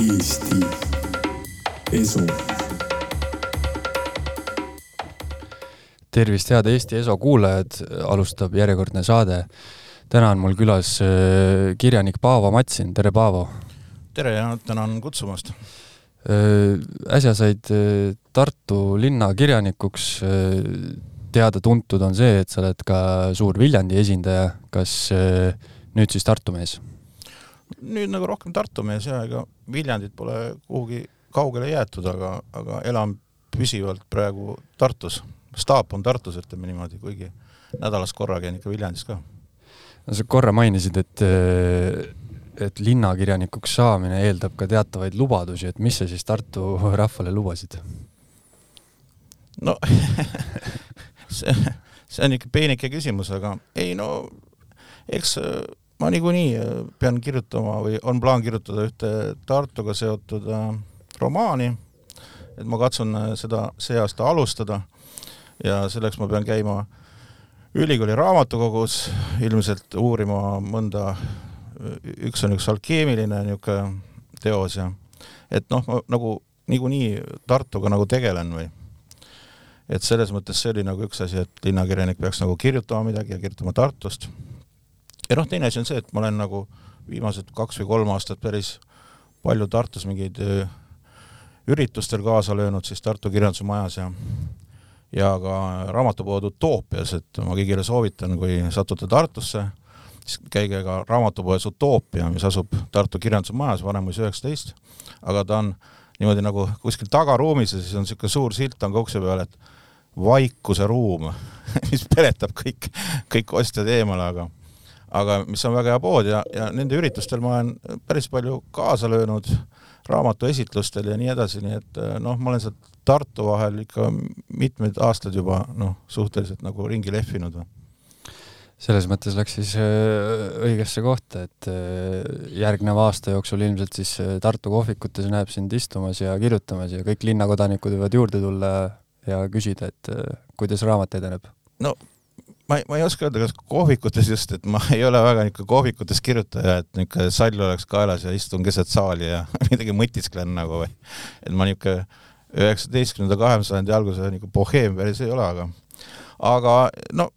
Eesti Esu. tervist, head Eesti Eso kuulajad, alustab järjekordne saade. täna on mul külas äh, kirjanik Paavo Matsin, tere Paavo! tere ja tänan kutsumast! Äh, äsja said äh, Tartu linna kirjanikuks, teada-tuntud on see, et sa oled ka suur Viljandi esindaja, kas nüüd siis Tartu mees? Nüüd nagu rohkem Tartu mees ja ega Viljandit pole kuhugi kaugele jäetud, aga, aga elan püsivalt praegu Tartus. staap on Tartus, ütleme niimoodi, kuigi nädalas korra käin ikka Viljandis ka. no sa korra mainisid, et, et linnakirjanikuks saamine eeldab ka teatavaid lubadusi, et mis sa siis Tartu rahvale lubasid? no see, see on ikka peenike küsimus, aga ei no eks ma niikuinii äh, pean kirjutama või on plaan kirjutada ühte Tartuga seotud äh, romaani, et ma katsun äh, seda see aasta alustada. Ja selleks ma pean käima ülikooli raamatukogus ilmselt uurima mõnda, üks on üks alkeemiline niisugune teos ja et noh, ma nagu niikuinii Tartuga nagu tegelen või. Et selles mõttes see oli nagu üks asi, et linnakirjanik peaks nagu kirjutama midagi ja kirjutama Tartust ja noh, teine asi on see, et ma olen nagu viimased kaks või kolm aastat päris palju Tartus mingeid üritustel kaasa löönud siis Tartu Kirjanduse Majas ja ja ka raamatupood Utoopias, et ma kõigile soovitan, kui satute Tartusse, siis käige ka raamatupoes Utoopia, mis asub Tartu Kirjanduse Majas, Vanemuise üheksateist, aga ta on niimoodi nagu kuskil tagaruumis ja siis on niisugune suur silt on ka ukse peal, et vaikuse ruum mis peletab kõik, kõik ostjad eemale, aga aga mis on väga hea pood ja, ja nende üritustel ma olen päris palju kaasa löönud, raamatuesitlustel ja nii edasi, nii et noh, ma olen sealt Tartu vahel ikka mitmed aastad juba noh, suhteliselt nagu ringi lehvinud. selles mõttes läks siis äh, õigesse kohta, et äh, järgneva aasta jooksul ilmselt siis äh, Tartu kohvikutes näeb sind istumas ja kirjutamas ja kõik linnakodanikud võivad juurde tulla ja küsida, et kuidas raamat edeneb. no ma ei, ma ei oska öelda, kas kohvikutes just, et ma ei ole väga niisugune kohvikutes kirjutaja, et niisugune sall oleks kaelas ja istun keset saali ja midagi mõtisklen nagu või. et ma niisugune üheksateistkümnenda, kahekümnenda sajandi alguse niisugune boheem päris ei ole, aga aga no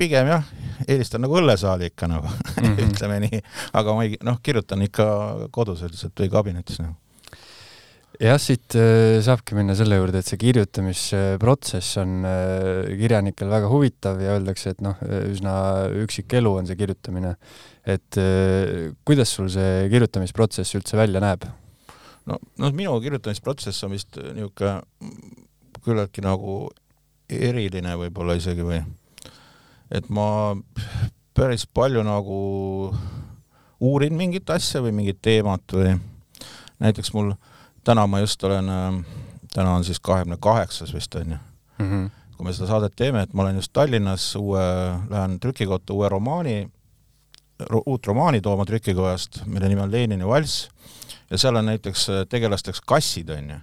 pigem jah, eelistan nagu õllesaali ikka nagu mm, -hmm. ütleme nii, aga ma ei, noh, kirjutan ikka kodus üldiselt või kabinetis nagu jah, siit äh, saabki minna selle juurde, et see kirjutamisprotsess on äh, kirjanikel väga huvitav ja öeldakse, et noh, üsna üksik elu on see kirjutamine. et äh, kuidas sul see kirjutamisprotsess üldse välja näeb? no, no minu kirjutamisprotsess on vist niisugune küllaltki nagu eriline võib-olla isegi või et ma päris palju nagu uurin mingit asja või mingit teemat või näiteks mul äh, täna ma just olen, äh, täna on siis kahekümne kaheksas vist on ju. Mm, -hmm. kui me seda saadet teeme, et ma olen just Tallinnas uue, lähen trükikotta uue romaani, uut romaani tooma trükikojast, mille nimi on Lenini valss. Ja seal on näiteks äh, tegelasteks kassid, on ju.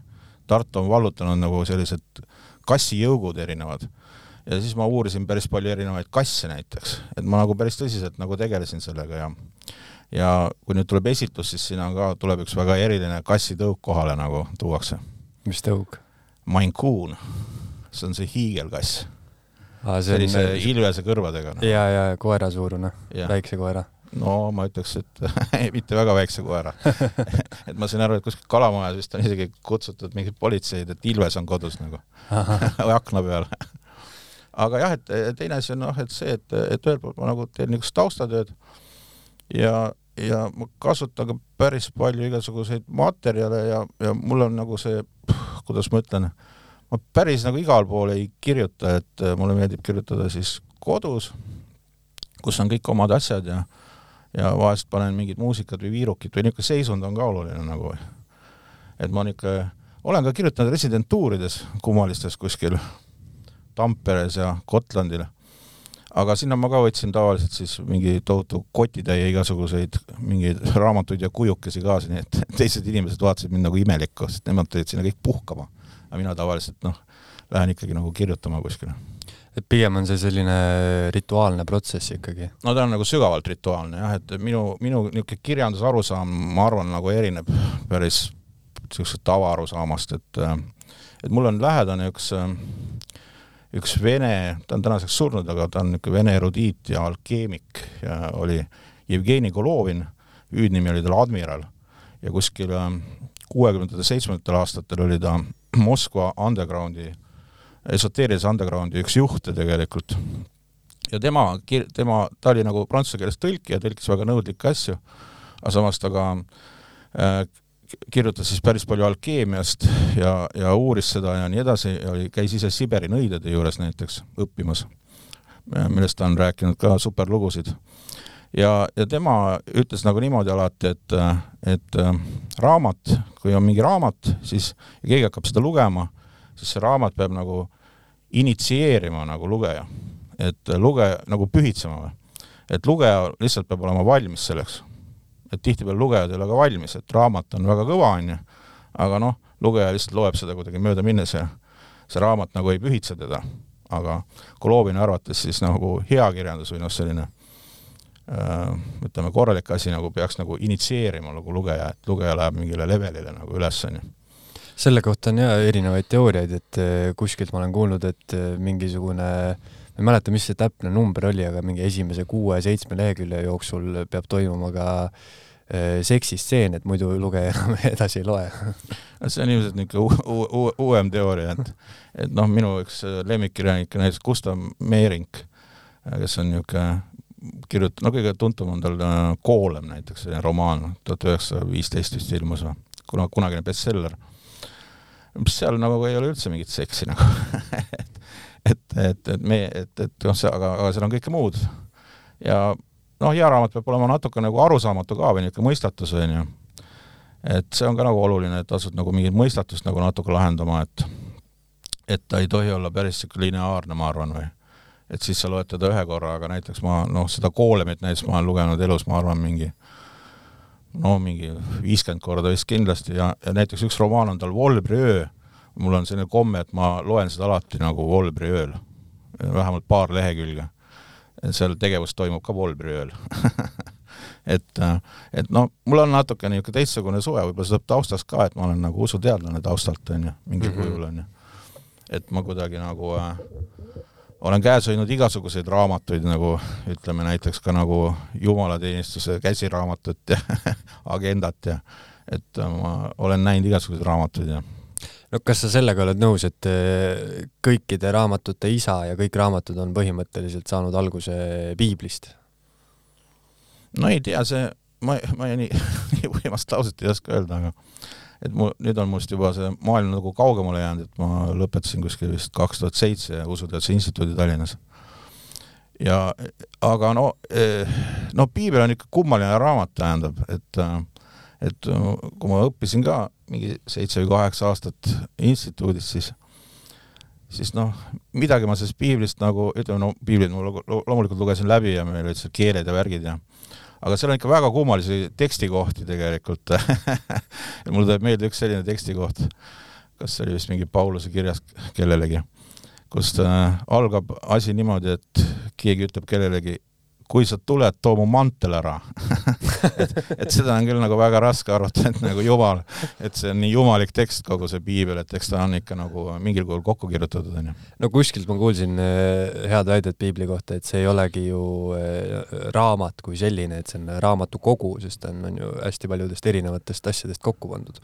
Tartu on vallutanud nagu sellised kassijõugud erinevad. Ja siis ma uurisin päris palju erinevaid kasse näiteks, et ma nagu päris tõsiselt nagu tegelesin sellega ja ja kui nüüd tuleb esitlus, siis siin on ka, tuleb üks väga eriline kassitõuk kohale nagu tuuakse. mis tõuk? Maine Coon, see on see hiigelkass. Sellise on... ilvese kõrvadega no.. ja, ja koerasuurune, väikse koera. No ma ütleks, et mitte väga väikse koera. Et ma sain aru, et kuskil kalamajas vist on isegi kutsutud mingid politseid, et Ilves on kodus nagu või akna peal. Aga jah, et teine asi on noh, et see, et, et ühelt poolt ma nagu teen niisugust taustatööd ja, ja ma kasutan ka päris palju igasuguseid materjale ja, ja mul on nagu see, kuidas ma ütlen, ma päris nagu igal pool ei kirjuta, et äh, mulle meeldib kirjutada siis kodus, kus on kõik omad asjad ja ja vahest panen mingit muusikat või viirukit või niisugune seisund on ka oluline nagu. et ma niisugune, olen ka kirjutanud residentuurides kummalistes kuskil Tamperes ja Gotlandil aga sinna ma ka võtsin tavaliselt siis mingi tohutu kotitäie igasuguseid mingeid raamatuid ja kujukesi kaasa, nii et teised inimesed vaatasid mind nagu imelikku, sest nemad tulid sinna kõik puhkama. aga mina tavaliselt noh, lähen ikkagi nagu kirjutama kuskile. et pigem on see selline rituaalne protsess ikkagi? no ta on nagu sügavalt rituaalne jah, et minu, minu niisugune kirjandusarusaam, ma arvan, nagu erineb päris niisugusest tavaarusaamast, et et mul on lähedane üks üks vene, ta on tänaseks surnud, aga ta on niisugune vene erudiit ja alkeemik ja oli Jevgeni Golovin, hüüdnimi oli tal Admiral ja kuskil kuuekümnendatel, seitsmendatel aastatel oli ta Moskva undergroundi, esoteerilise undergroundi üks juhte tegelikult. ja tema, tema, ta oli nagu prantsuse keeles tõlkija, tõlkis väga nõudlikke asju, aga samas ta ka äh, kirjutas siis päris palju alkeemiast ja, ja uuris seda ja nii edasi ja oli, käis ise Siberi nõidade juures näiteks õppimas, millest ta on rääkinud ka superlugusid ja, ja tema ütles nagu niimoodi alati, et, et äh, raamat, kui on mingi raamat, siis keegi hakkab seda lugema, siis see raamat peab nagu initsieerima nagu lugeja. et lugeja, nagu pühitsema või. et lugeja lihtsalt peab olema valmis selleks. Et tihtipeale lugejad ei ole ka valmis, et raamat on väga kõva, on ju, aga noh, lugeja lihtsalt loeb seda kuidagi mööda minnes ja see raamat nagu ei pühitse teda. aga Golovini arvates siis nagu hea kirjandus või noh, selline Äh, ütleme, korralik asi nagu peaks nagu initsieerima nagu lugeja, et lugeja läheb mingile levelile nagu üles, on ju. selle kohta on jaa erinevaid teooriaid, et äh, kuskilt ma olen kuulnud, et äh, mingisugune ma ei mäleta, mis see täpne number oli, aga mingi esimese kuue-seitsme lehekülje jooksul peab toimuma ka seksistseen, et muidu lugeja enam edasi ei loe see on ilmselt niisugune uuem teooria, et et noh, minu üks lemmikkirjanik on näiteks Gustav Meering, kes on niisugune kirjuta-, no kõige tuntum on tal äh, Koolem näiteks, selline romaan, tuhat üheksasada viisteist vist ilmus või, kuna, kunagine bestseller. mis seal nagu ei ole üldse mingit seksi nagu et, et, et, et me, et, et noh, see, aga, aga seal on kõike muud. ja noh, hea raamat peab olema natuke nagu arusaamatu ka või niisugune mõistatus, on ju. et see on ka nagu oluline, et asud nagu mingit mõistatust nagu natuke lahendama, et et ta ei tohi olla päris niisugune lineaarne, ma arvan, või et siis sa loed teda ühe korra, aga näiteks ma noh, seda Koolemit näiteks ma olen lugenud elus, ma arvan, mingi no mingi viiskümmend korda vist kindlasti ja, ja näiteks üks romaan on tal Volbri öö, mul on selline komme, et ma loen seda alati nagu Volbri ööl, vähemalt paar lehekülge. seal tegevus toimub ka Volbri ööl et, et noh, mul on natuke niisugune teistsugune suve, võib-olla see tuleb taustast ka, et ma olen nagu usuteadlane taustalt, on ju, mingil mm -hmm. kujul, on ju. et ma kuidagi nagu äh, olen käes hoidnud igasuguseid raamatuid, nagu ütleme näiteks ka nagu jumalateenistuse käsiraamatut ja agendat ja et ma olen näinud igasuguseid raamatuid ja no kas sa sellega oled nõus, et eh, kõikide raamatute isa ja kõik raamatud on põhimõtteliselt saanud alguse piiblist? no ei tea, see, ma, ma nii, nii võimast lauset ei oska öelda, aga et mu, nüüd on must juba see maailm nagu kaugemale jäänud, et ma lõpetasin kuskil vist kaks tuhat seitse Usuteaduse Instituudi Tallinnas. ja aga no, eh, no piibel on ikka kummaline raamat, tähendab, et et kui ma õppisin ka mingi seitse või kaheksa aastat instituudis, siis siis noh, midagi ma sellest piiblist nagu, ütleme no piiblit ma loomulikult lugesin läbi ja meil olid seal keeled ja värgid ja aga seal on ikka väga kummalisi tekstikohti tegelikult mulle tuleb meelde üks selline tekstikoht, kas see oli vist mingi Pauluse kirjas kellelegi, kus äh, algab asi niimoodi, et keegi ütleb kellelegi kui sa tuled, too mu mantel ära. Et, et seda on küll nagu väga raske arvata, et nagu jumal, et see on nii jumalik tekst, kogu see piibel, et eks ta on ikka nagu mingil kujul kokku kirjutatud, onju. no kuskilt ma kuulsin eh, head väidet piibli kohta, et see ei olegi ju eh, raamat kui selline, et see on raamatukogu, sest ta on, on ju hästi paljudest erinevatest asjadest kokku pandud.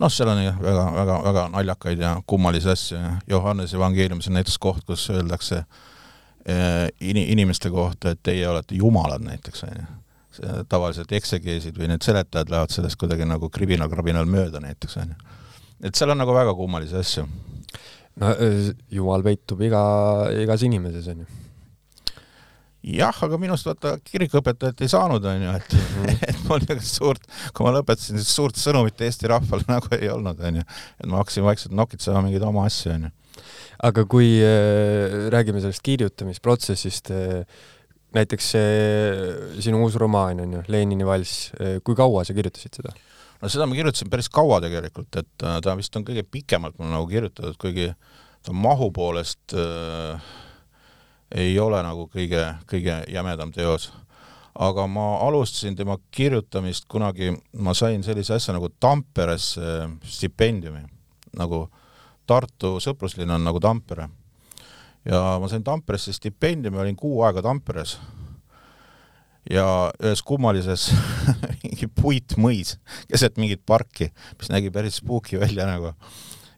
Noh, seal on jah, väga, väga, väga naljakaid ja kummalisi asju ja Johannese evangeeliumis on näiteks koht, kus öeldakse Äh, in-, inimeste kohta, et teie olete jumalad näiteks, on ju. tavaliselt eksegeesid või need seletajad lähevad sellest kuidagi nagu kribinal-krabinal mööda näiteks, on ju. et seal on nagu väga kummalisi asju. no äh, jumal peitub iga, igas inimeses, on ju jah, aga minust vaata kirikuõpetajat ei saanud, on ju, et mm, -hmm. et mul niisugust suurt, kui ma lõpetasin, siis suurt sõnumit Eesti rahvale nagu ei olnud, on ju. et ma hakkasin vaikselt nokitsema mingeid oma asju, on ju aga kui äh, räägime sellest kirjutamisprotsessist äh,, näiteks see sinu uus romaan on ju, Lenini valss äh,, kui kaua sa kirjutasid seda? no seda ma kirjutasin päris kaua tegelikult, et äh, ta vist on kõige pikemalt mul nagu kirjutatud, kuigi ta mahu poolest äh, ei ole nagu kõige, kõige jämedam teos. aga ma alustasin tema kirjutamist kunagi, ma sain sellise asja nagu Tamperesse stipendiumi, nagu Tartu sõpruslinn on nagu Tampere. ja ma sain Tamperesse stipendiumi, olin kuu aega Tamperes ja ühes kummalises mingi puitmõis keset mingit parki, mis nägi päris spooky välja nagu.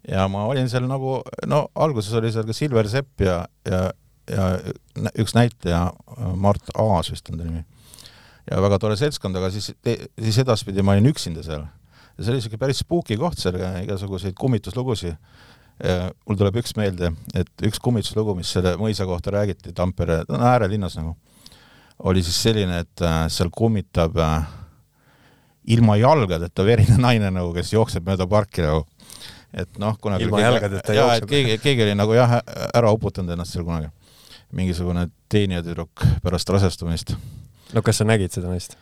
ja ma olin seal nagu, no alguses oli seal ka Silver Sepp ja, ja, ja üks näitleja, Mart Aas vist on ta nimi. ja väga tore seltskond, aga siis, siis edaspidi ma olin üksinda seal. ja see oli niisugune päris spooky koht seal, igasuguseid kummituslugusid mul tuleb üks meelde, et üks kummituslugu, mis selle mõisa kohta räägiti Tampere, no äärelinnas nagu oli siis selline, et äh, seal kummitab äh, ilma jalgadeta verine naine nagu, kes jookseb mööda parki nagu. et noh, kunagi ilma jalgadeta jaa, et keegi, keegi oli nagu jah, ära uputanud ennast seal kunagi. mingisugune teenijatüdruk pärast rasestumist. no kas sa nägid seda naist?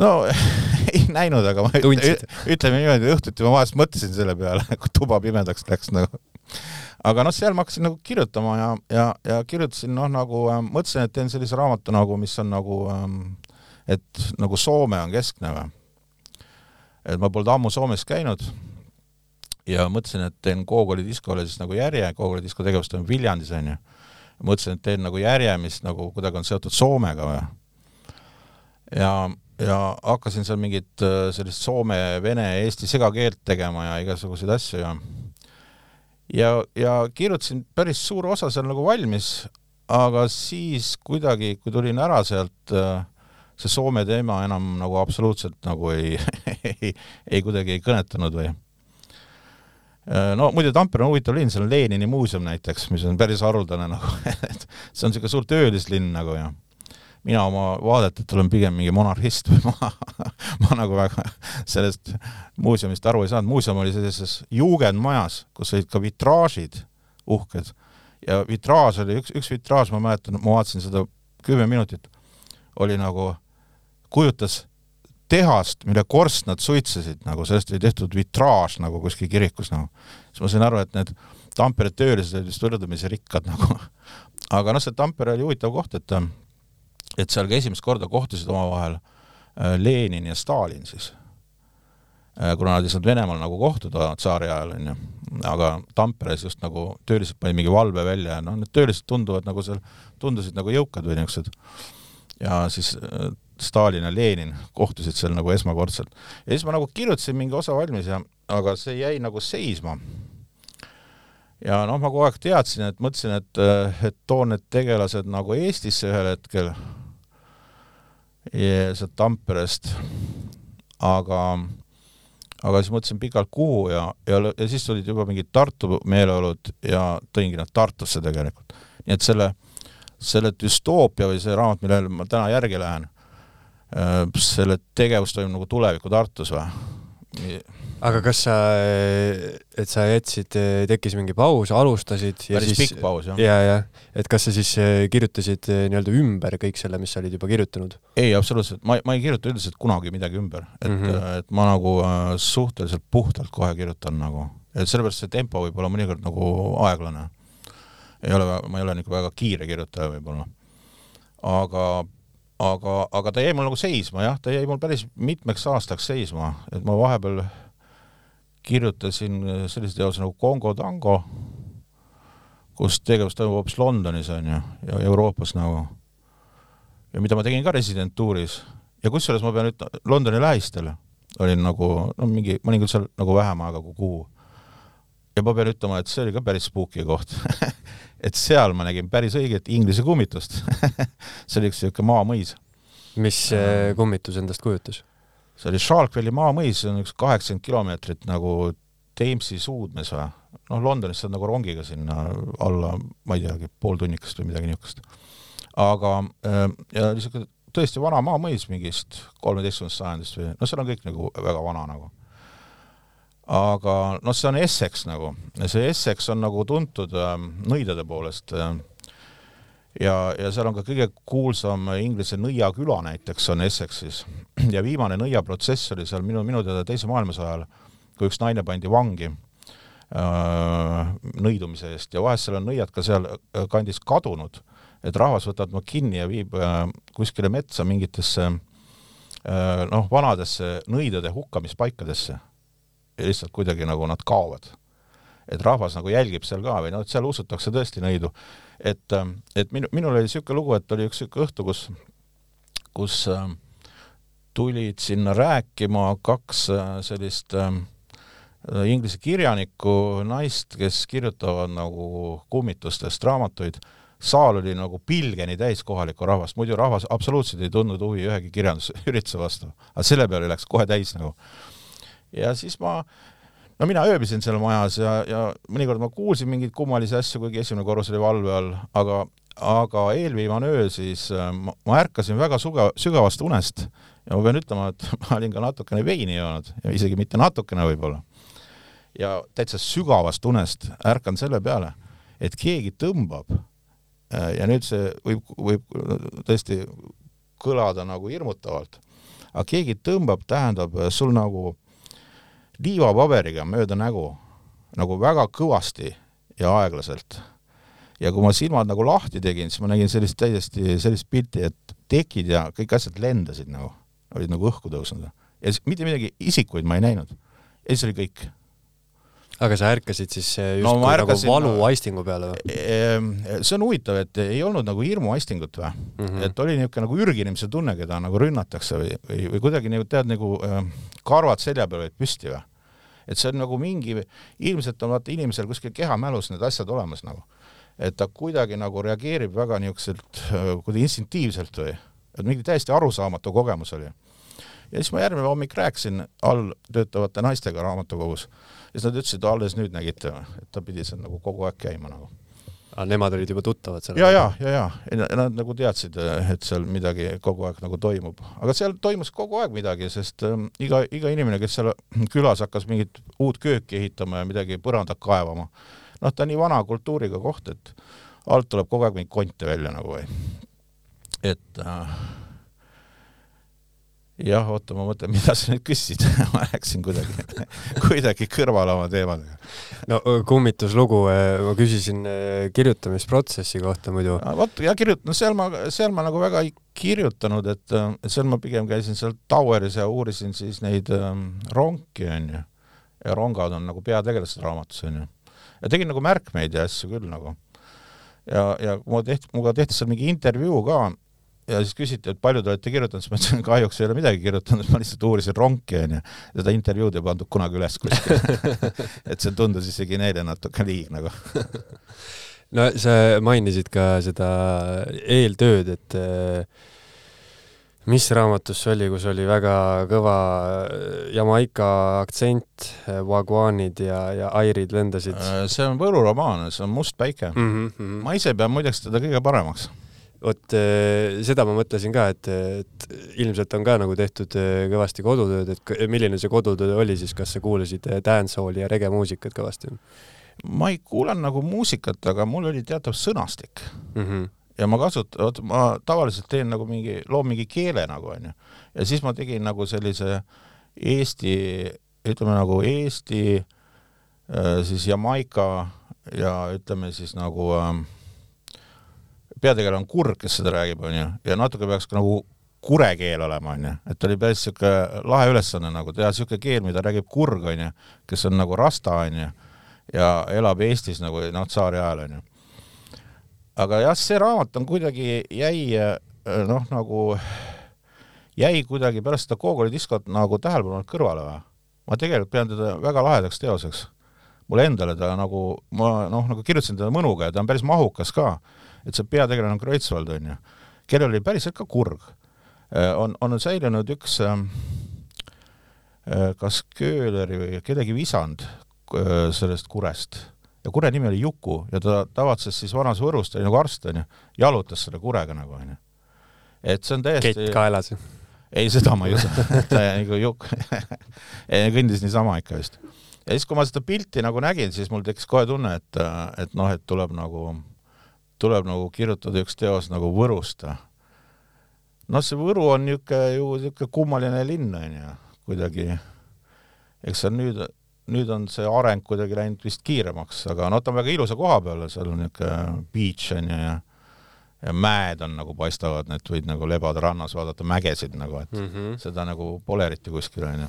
No ei näinud, aga ma Tundsid. ütleme niimoodi, õhtuti ma vahest mõtlesin selle peale, kui tuba pimedaks läks nagu aga noh, seal ma hakkasin nagu kirjutama ja, ja, ja kirjutasin noh, nagu äh, mõtlesin, et teen sellise raamatu nagu, mis on nagu ähm,, et nagu Soome on keskne või. et ma polnud ammu Soomes käinud ja mõtlesin, et teen Gogoli diskole siis nagu järje, Gogoli disko tegevus toimub Viljandis onju. mõtlesin, et teen nagu järje, mis nagu kuidagi on seotud Soomega või. ja, ja hakkasin seal mingit äh, sellist soome, vene, eesti segakeelt tegema ja igasuguseid asju ja ja, ja kirjutasin päris suur osa seal nagu valmis, aga siis kuidagi, kui tulin ära sealt, äh, see Soome teema enam nagu absoluutselt nagu ei ei, ei kuidagi ei kõnetanud või? Äh, no muide, Tampere on huvitav linn, seal on Lenini muuseum näiteks, mis on päris haruldane nagu et see on niisugune suur töölislinn nagu ja mina oma vaadetelt olen pigem mingi monarhist või ma, ma nagu väga sellest muuseumist aru ei saanud, muuseum oli sellises juugendmajas, kus olid ka vitraažid uhked ja vitraaž oli, üks, üks vitraaž, ma mäletan, ma vaatasin seda kümme minutit, oli nagu, kujutas tehast, mille korstnad suitsesid, nagu sellest oli tehtud vitraaž nagu kuskil kirikus nagu. siis ma sain aru, et need Tampere töölised olid vist võrdlemisi rikkad nagu. aga noh, see Tampere oli huvitav koht, et et seal ka esimest korda kohtusid omavahel äh, Lenin ja Stalin siis. Äh, kuna nad ei saanud Venemaal nagu kohtuda tsaari ajal, on ju, aga Tamperes just nagu töölised panid mingi valve välja ja noh, need töölised tunduvad nagu seal, tundusid nagu jõukad või niisugused. ja siis äh, Stalin ja Lenin kohtusid seal nagu esmakordselt. ja siis ma nagu kirjutasin mingi osa valmis ja, aga see jäi nagu seisma ja noh, ma kogu aeg teadsin, et mõtlesin, et, et toon need tegelased nagu Eestisse ühel hetkel sealt Tamperest, aga, aga siis mõtlesin pikalt, kuhu ja, ja, ja siis tulid juba mingid Tartu meeleolud ja tõingi nad Tartusse tegelikult. nii et selle, selle düstoopia või see raamat, millele ma täna järgi lähen, äh, selle tegevus toimub nagu tuleviku Tartus või? Aga kas sa, et sa jätsid, tekkis mingi paus, alustasid ja päris siis, pikk paus, jah. ja, ja, et kas sa siis eh, kirjutasid eh, nii-öelda ümber kõik selle, mis sa olid juba kirjutanud? ei, absoluutselt, ma, ma ei kirjuta üldiselt kunagi midagi ümber, et mm, -hmm. et ma nagu suhteliselt puhtalt kohe kirjutan nagu, et sellepärast see tempo võib olla mõnikord nagu aeglane. ei ole, ma ei ole niisugune väga kiire kirjutaja võib-olla. aga aga, aga ta jäi mul nagu seisma jah, ta jäi mul päris mitmeks aastaks seisma, et ma vahepeal kirjutasin sellise teose nagu Kongo tango, kus tegevus toimub hoopis Londonis, on ju, ja Euroopas nagu. ja mida ma tegin ka residentuuris ja kusjuures ma pean ütlema, Londoni lähistel olin nagu, no mingi, ma olin küll seal nagu vähem aega kui kuu. ja ma pean ütlema, et see oli ka päris spooky koht et seal ma nägin päris õiget inglise kummitust see oli üks niisugune maamõis. mis äh, kummitus endast kujutas? See oli Sharkville'i maamõis, see on üks kaheksakümmend kilomeetrit nagu Thamesi suudmes või? noh, Londonist saad nagu rongiga sinna alla, ma ei teagi, pool tunnikest või midagi niisugust. aga äh, ja niisugune tõesti vana maamõis mingist kolmeteistkümnendast sajandist või noh, seal on kõik nagu väga vana nagu. aga noh, see on Essex nagu, see Essex on nagu tuntud äh, nõidade poolest äh, ja, ja seal on ka kõige kuulsam Inglise Nõia küla näiteks on Essexis ja viimane nõiaprotsess oli seal minu, minu teada teise maailmasõja ajal, kui üks naine pandi vangi äh, nõidumise eest ja vahest seal on nõiad ka seal kandis kadunud, et rahvas võtab ma kinni ja viib äh, kuskile metsa mingitesse äh, noh, vanadesse nõidade hukkamispaikadesse lihtsalt kuidagi nagu nad kaovad. et rahvas nagu jälgib seal ka või noh, et seal usutakse tõesti nõidu. Et, äh, et minu, minul oli niisugune lugu, et oli üks niisugune õhtu, kus, kus äh, tulid sinna rääkima kaks äh, sellist äh, inglise kirjanikku, naist, kes kirjutavad nagu kummitustest raamatuid, saal oli nagu pilgeni täis kohalikku rahvast, muidu rahvas absoluutselt ei tundnud huvi ühegi kirjandusürituse vastu, aga selle peale läks kohe täis nagu. ja siis ma, no mina ööbisin seal majas ja, ja mõnikord ma kuulsin mingeid kummalisi asju, kuigi esimene korrus oli valve all, aga, aga eelviimane öö siis äh, ma, ma ärkasin väga suge-, sügavast unest ja ma pean ütlema, et ma olin ka natukene veini joonud ja isegi mitte natukene võib-olla. ja täitsa sügavast unest ärkan selle peale, et keegi tõmbab äh, ja nüüd see võib, võib tõesti kõlada nagu hirmutavalt, aga keegi tõmbab, tähendab sul nagu liivapaberiga mööda nägu, nagu väga kõvasti ja aeglaselt. ja kui ma silmad nagu lahti tegin, siis ma nägin sellist täiesti sellist pilti, et tekid ja kõik asjad lendasid nagu olid nagu õhku tõusnud. ja mitte midagi isikuid ma ei näinud. ja siis oli kõik. Aga sa ärkasid siis just no, nagu ärkasin, nagu valuaistingu peale või? Ehm, see on huvitav, et ei olnud nagu hirmuaistingut või mm, -hmm. et oli niisugune nagu ürginemise tunne, keda nagu rünnatakse või, või, või kuidagi nagu tead, nagu äh, karvad selja peal olid püsti või. et see on nagu mingi, ilmselt on vaata inimesel kuskil kehamälus need asjad olemas nagu. et ta kuidagi nagu reageerib väga niisuguselt äh, kuidagi instinktiivselt või et mingi täiesti arusaamatu kogemus oli. ja siis ma järgmine hommik rääkisin all töötavate naistega raamatukogus ja siis nad ütlesid, alles nüüd nägite, et ta pidi seal nagu kogu aeg käima nagu. aga nemad olid juba tuttavad sellega? ja, ja, ja, ja nad nagu teadsid, et seal midagi kogu aeg nagu toimub, aga seal toimus kogu aeg midagi, sest äh, iga, iga inimene, kes seal külas hakkas mingit uut kööki ehitama ja midagi põrandat kaevama, noh, ta nii vana kultuuriga koht, et alt tuleb kogu aeg mingeid konte välja nagu või et äh, jah, oota, ma mõtlen, mida sa nüüd küsisid ma läksin kuidagi kuidagi kõrvale oma teemadega. no kummituslugu, ma küsisin kirjutamisprotsessi kohta muidu. vot, ja kirjut-, no seal ma, seal ma nagu väga ei kirjutanud, et seal ma pigem käisin seal Toweris ja uurisin siis neid ähm, ronki, onju. ja rongad on nagu peategelased raamatus, onju. ja tegin nagu märkmeid ja asju küll nagu. ja, ja mulle tehti, minuga tehti seal mingi intervjuu ka ja siis küsiti, et palju te olete kirjutanud, siis ma ütlesin, kahjuks ei ole midagi kirjutanud, ma lihtsalt uurisin ronki, onju. seda intervjuud ei pandud kunagi üles kuskile et see tundus isegi neile natuke liig nagu no sa mainisid ka seda eeltööd, et äh, mis raamatus see oli, kus oli väga kõva Jamaica aktsent, vaguaanid ja, ja airid lendasid? Äh, see on Võru romaan, see on Must päike mm. -hmm. ma ise pean muideks teda kõige paremaks vot eh, seda ma mõtlesin ka, et, et ilmselt on ka nagu tehtud eh, kõvasti kodutööd, et milline see kodutöö oli siis, kas sa kuulasid eh, dancehalli ja regemuusikat kõvasti? ma ei kuulanud nagu muusikat, aga mul oli teatav sõnastik mm. -hmm. ja ma kasutan, vot ma tavaliselt teen nagu mingi, loon mingi keele nagu onju. ja siis ma tegin nagu sellise Eesti, ütleme nagu Eesti, siis Jamaica ja ütleme siis nagu äh, peategelane on kurg, kes seda räägib, onju, ja natuke peaks ka nagu kurekeel olema, onju, et oli päris siuke lahe ülesanne nagu teha siuke keel, mida räägib kurg, onju, kes on nagu rasta, onju, ja elab Eestis nagu noh, tsaari ajal, onju. aga jah, see raamat on kuidagi jäi noh, nagu jäi kuidagi pärast seda Gogoli diskot nagu tähelepanu alt kõrvale või? ma tegelikult pean teda väga lahedaks teoseks. mulle endale ta nagu, ma noh, nagu kirjutasin teda mõnuga ja ta on päris mahukas ka et see peategelane on Kreutzwald, on ju, kellel oli päriselt ka kurg. Äh, on, on säilinud üks ähm, äh, kas Köhleri või kedagi visand äh, sellest kurest ja kure nimi oli Juku ja ta tavatses siis vanas Võrus, ta oli nagu arst, onju, jalutas selle kurega nagu, onju. et see on täiesti kett kaelas? ei, seda ma ei usu ta nagu Juk kõndis niisama ikka vist. ja siis, kui ma seda pilti nagu nägin, siis mul tekkis kohe tunne, et, et noh, et tuleb nagu tuleb nagu kirjutada üks teos nagu Võrust. noh, see Võru on niisugune ju niisugune kummaline linn, on ju, kuidagi. eks seal nüüd, nüüd on see areng kuidagi läinud vist kiiremaks, aga noh, ta on väga ilusa koha peal, seal on niisugune beach on ju ja ja mäed on nagu paistavad, et võid nagu lebada rannas, vaadata mägesid nagu, et mm -hmm. seda nagu pole eriti kuskil onju.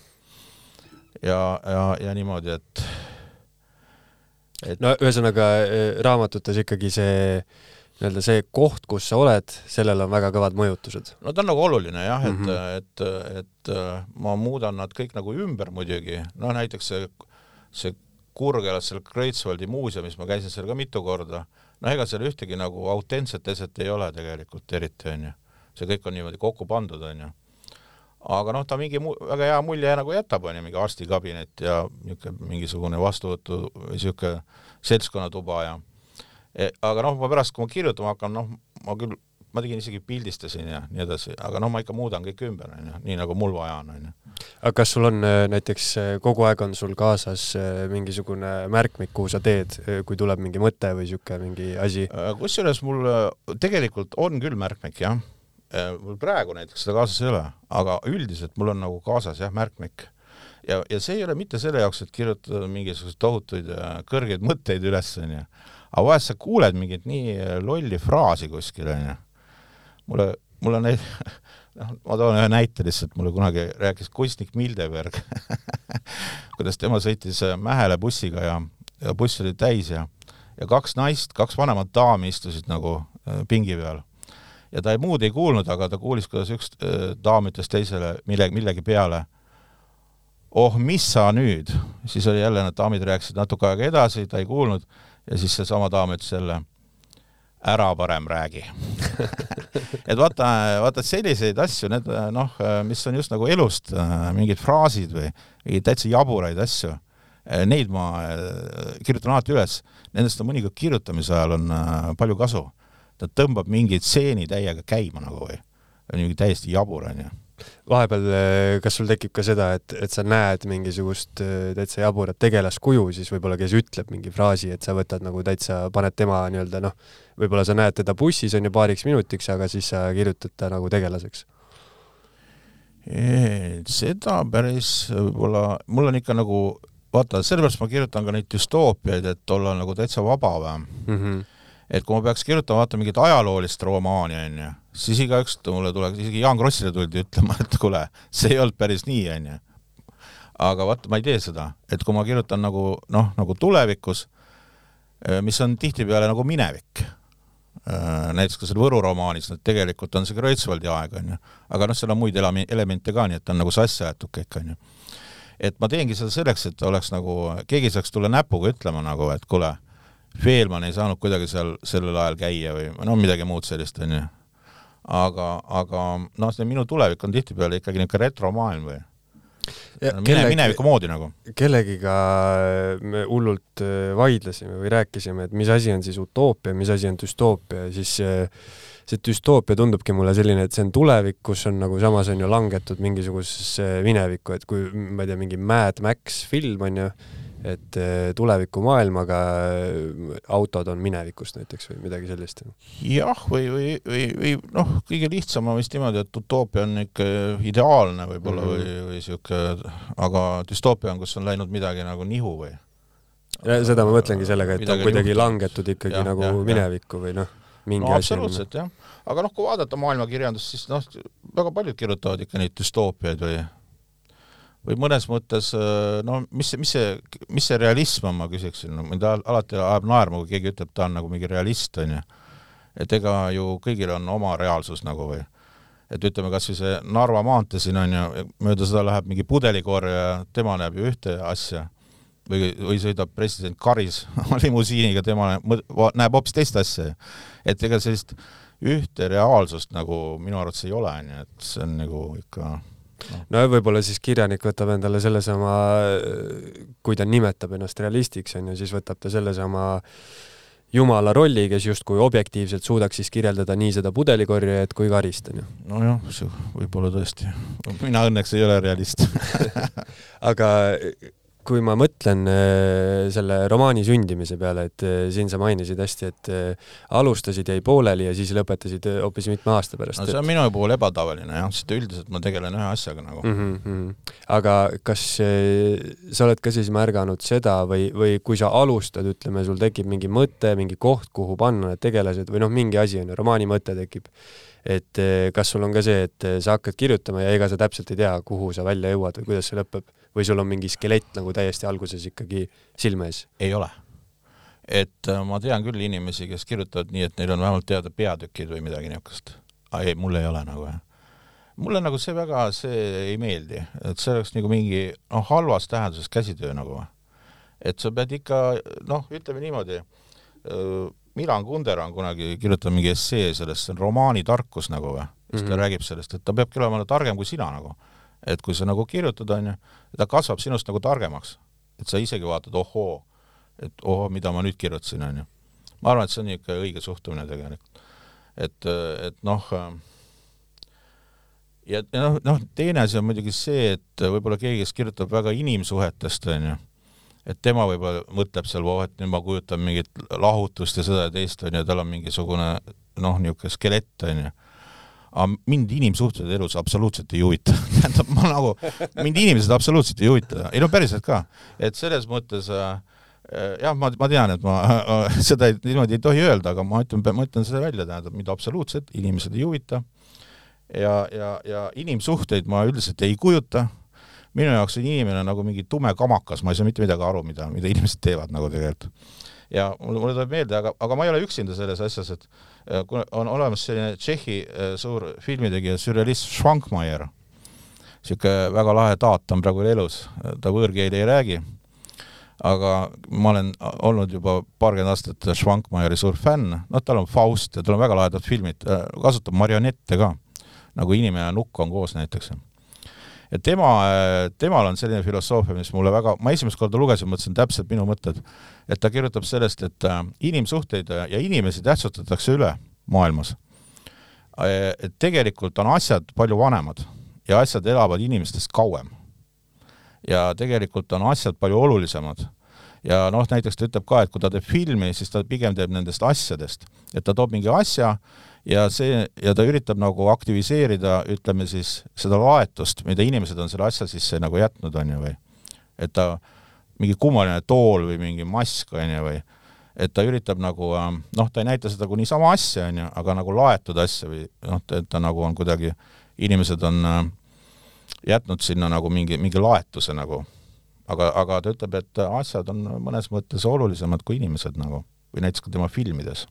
ja, ja, ja niimoodi, et, et no ühesõnaga eh, raamatutes ikkagi see nii-öelda see koht, kus sa oled, sellel on väga kõvad mõjutused. no ta on nagu oluline jah, et mm, -hmm. et, et, et ma muudan nad kõik nagu ümber muidugi, noh näiteks see, see Kurgelas seal Kreutzwaldi muuseumis, ma käisin seal ka mitu korda noh, ega seal ühtegi nagu autentset eset ei ole tegelikult eriti, onju. see kõik on niimoodi kokku pandud, onju. Aga noh, ta mingi väga hea mulje nagu jätab, onju, mingi arstikabinet ja niisugune mingisugune vastuvõtu või niisugune seltskonnatuba ja e, aga noh, ma pärast, kui ma kirjutama hakkan, noh, ma küll, ma tegin isegi pildistasin ja nii edasi, aga noh, ma ikka muudan kõik ümber, onju, nii nagu mul vaja on, onju aga kas sul on äh, näiteks äh, kogu aeg on sul kaasas äh, mingisugune märkmik, kuhu sa teed, kui tuleb mingi mõte või sihuke mingi asi? kusjuures mul tegelikult on küll märkmik jah, mul praegu näiteks seda kaasas ei ole, aga üldiselt mul on nagu kaasas jah, märkmik ja, ja see ei ole mitte selle jaoks, et kirjutada mingisuguseid tohutuid kõrgeid mõtteid üles, onju. aga vahest sa kuuled mingit nii lolli fraasi kuskil, onju. mulle, mul on noh, ma toon ühe näite lihtsalt, mulle kunagi rääkis kunstnik Mildeberg kuidas tema sõitis äh, Mähele bussiga ja, ja buss oli täis ja, ja kaks naist, kaks vanemat daami istusid nagu äh, pingi peal. Ja ta ei, muud ei kuulnud, aga ta kuulis, kuidas üks äh, daam ütles teisele mille, millegi peale, oh, mis sa nüüd, siis oli jälle, need daamid rääkisid natuke aega edasi, ta ei kuulnud ja siis seesama daam ütles jälle ära parem räägi. Et vaata, vaata selliseid asju, need noh, mis on just nagu elust mingid fraasid või täitsa jaburaid asju, neid ma kirjutan alati üles, nendest on mõnikord kirjutamise ajal on palju kasu. Ta tõmbab mingi stseeni täiega käima nagu või, on mingi täiesti jabur onju vahepeal, eh, kas sul tekib ka seda, et, et sa näed mingisugust eh, täitsa jaburat tegelaskuju, siis võib-olla, kes ütleb mingi fraasi, et sa võtad nagu täitsa, paned tema nii-öelda noh, võib-olla sa näed teda bussis on ju paariks minutiks, aga siis sa kirjutad ta nagu tegelaseks? seda päris võib-olla, mul on ikka nagu, vaata, sellepärast ma kirjutan ka neid düstoopiaid, et olla nagu täitsa vaba või mm. -hmm. Et kui ma peaks kirjutama, vaata, mingit ajaloolist romaani, onju siis igaüks mulle tuleb, isegi Jaan Krossile tuldi ütlema, et kuule, see ei olnud päris nii, onju. aga vaata, ma ei tee seda, et kui ma kirjutan nagu noh, nagu tulevikus, eh, mis on tihtipeale nagu minevik, eh, näiteks ka seal Võru romaanis, et tegelikult on see Kreutzwaldi aeg, onju, aga noh, seal on muid elemente ka, nii et on nagu sassi aetud kõik, onju. et ma teengi seda selleks, et oleks nagu, keegi saaks tulla näpuga ütlema nagu, et kuule, Veelman ei saanud kuidagi seal sellel ajal käia või no midagi muud sellist, onju aga, aga noh, see minu tulevik on tihtipeale ikkagi niisugune retromaailm või Ja, mine, kellegi, mineviku moodi nagu. kellegiga me hullult äh, vaidlesime või rääkisime, et mis asi on siis utoopia, mis asi on düstoopia ja siis see düstoopia tundubki mulle selline, et see on tulevik, kus on nagu samas on ju langetud mingisugusesse minevikku, et kui ma ei tea, mingi Mad Max film on ju, et äh, tulevikumaailm, aga äh, autod on minevikust näiteks või midagi sellist. jah, või, või, või, või noh, kõige lihtsam on vist niimoodi, et utoopia on ikka ideaalne võib-olla mm -hmm. või, või sihuke, aga düstoopia on, kus on läinud midagi nagu nihu või? seda ma mõtlengi sellega, et on kuidagi juhtus. langetud ikkagi ja, nagu ja, minevikku või noh, mingi no, asi. absoluutselt jah, aga noh, kui vaadata maailmakirjandust, siis noh, väga paljud kirjutavad ikka neid düstoopiaid või või mõnes mõttes äh, no mis, mis see, mis see realism on, ma küsiksin, no mind alati ajab naerma, kui keegi ütleb, ta on nagu mingi realist, onju. et ega ju kõigil on oma reaalsus nagu või et ütleme, kas või see Narva maantee siin on ju, mööda seda läheb mingi pudelikorjaja, tema näeb ju ühte asja või, või sõidab president Karis limusiiniga, tema näeb hoopis teist asja. et ega sellist ühte reaalsust nagu minu arvates ei ole, onju, et see on nagu ikka no, no võib-olla siis kirjanik võtab endale sellesama, kui ta nimetab ennast realistiks, on ju, siis võtab ta sellesama jumala rolli, kes justkui objektiivselt suudaks siis kirjeldada nii seda pudelikorjajat kui karist, on ju. nojah, võib-olla tõesti. mina õnneks ei ole realist aga kui ma mõtlen äh, selle romaani sündimise peale, et äh, siin sa mainisid hästi, et äh, alustasid, jäi pooleli ja siis lõpetasid hoopis mitme aasta pärast. no see on et... minu puhul ebatavaline jah, sest üldiselt ma tegelen ühe asjaga nagu mm. -hmm. aga kas sa oled ka siis märganud seda või, või kui sa alustad, ütleme, sul tekib mingi mõte, mingi koht, kuhu panna need tegelased või noh, mingi asi on ju, romaani mõte tekib et kas sul on ka see, et sa hakkad kirjutama ja ega sa täpselt ei tea, kuhu sa välja jõuad või kuidas see lõpeb või sul on mingi skelett nagu täiesti alguses ikkagi silme ees? ei ole. et äh, ma tean küll inimesi, kes kirjutavad nii, et neil on vähemalt teada peatükid või midagi niisugust. ei, mul ei ole nagu jah. mulle nagu see väga, see ei meeldi, et see oleks nagu mingi noh, halvas tähenduses käsitöö nagu. et sa pead ikka noh, ütleme niimoodi Milan Kundera on kunagi kirjutanud mingi essee sellest, see on romaani tarkus nagu või, siis ta mm -hmm. räägib sellest, et ta peabki olema targem kui sina nagu. Et kui sa nagu kirjutad, on ju, ta kasvab sinust nagu targemaks. et sa isegi vaatad, ohoo, et ohoo, mida ma nüüd kirjutasin, on ju. ma arvan, et see on niisugune õige suhtumine tegelikult. et, et noh, ja, ja noh, noh, teine asi on muidugi see, et võib-olla keegi, kes kirjutab väga inimsuhetest, on ju et tema võib-olla mõtleb seal, voh, et nüüd ma kujutan mingit lahutust ja seda ja teist, on ju, tal on mingisugune noh, niisugune skelett, on ju. Aga mind inimsuhted elus absoluutselt ei huvita. Tähendab, ma nagu, mind inimesed absoluutselt ei huvita, ei no päriselt ka, et selles mõttes äh, jah, ma, ma tean, et ma äh, seda ei, niimoodi ei tohi öelda, aga ma ütlen, ma ütlen selle välja, tähendab, mind absoluutselt inimesed ei huvita. Ja, ja, ja inimsuhteid ma üldiselt ei kujuta. Minu jaoks on inimene nagu mingi tume kamakas, ma ei saa mitte midagi aru, mida, mida inimesed teevad nagu tegelikult. ja mulle, mulle tuleb meelde, aga, aga ma ei ole üksinda selles asjas, et äh, on olemas selline Tšehhi äh, suur filmitegija, sürrealist Schwankmaier, niisugune väga lahe taat on praegu elus, ta võõrkeeli ei räägi, aga ma olen olnud juba paarkümmend aastat Schwankmaieri suur fänn, noh, tal on Faust ja tal on väga lahedad filmid, kasutab marionette ka, nagu Inimene ja nukk on koos näiteks ja tema, temal on selline filosoofia, mis mulle väga, ma esimest korda lugesin, mõtlesin täpselt minu mõtted, et ta kirjutab sellest, et äh, inimsuhteid ja inimesi tähtsustatakse üle maailmas. Äh, et tegelikult on asjad palju vanemad ja asjad elavad inimestest kauem. ja tegelikult on asjad palju olulisemad ja noh, näiteks ta ütleb ka, et kui ta teeb filmi, siis ta pigem teeb nendest asjadest, et ta toob mingi asja ja see, ja ta üritab nagu aktiviseerida, ütleme siis, seda laetust, mida inimesed on selle asja sisse nagu jätnud, on ju, või? Et ta, mingi kummaline tool või mingi mask, on ju, või? Et ta üritab nagu noh, ta ei näita seda kui niisama asja, on ju, aga nagu laetud asja või noh, et ta nagu on kuidagi, inimesed on äh, jätnud sinna nagu mingi, mingi laetuse nagu. aga, aga ta ütleb, et asjad on mõnes mõttes olulisemad kui inimesed nagu, või näiteks ka tema filmides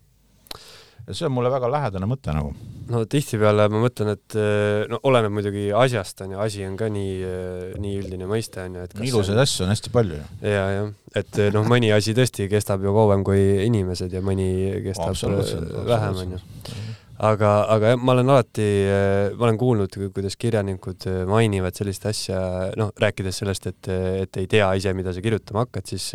ja see on mulle väga lähedane mõte nagu. no tihtipeale ma mõtlen, et eh, no oleneb muidugi asjast on ju, asi on ka nii, eh, nii üldine mõiste on ju, et ilusaid asju on hästi palju ju. ja, jah, et eh, noh, mõni asi tõesti kestab ju kauem kui inimesed ja mõni kestab vähem on ju aga, aga jah, ma olen alati, ma olen kuulnud, kuidas kirjanikud mainivad sellist asja, noh, rääkides sellest, et, et ei tea ise, mida sa kirjutama hakkad, siis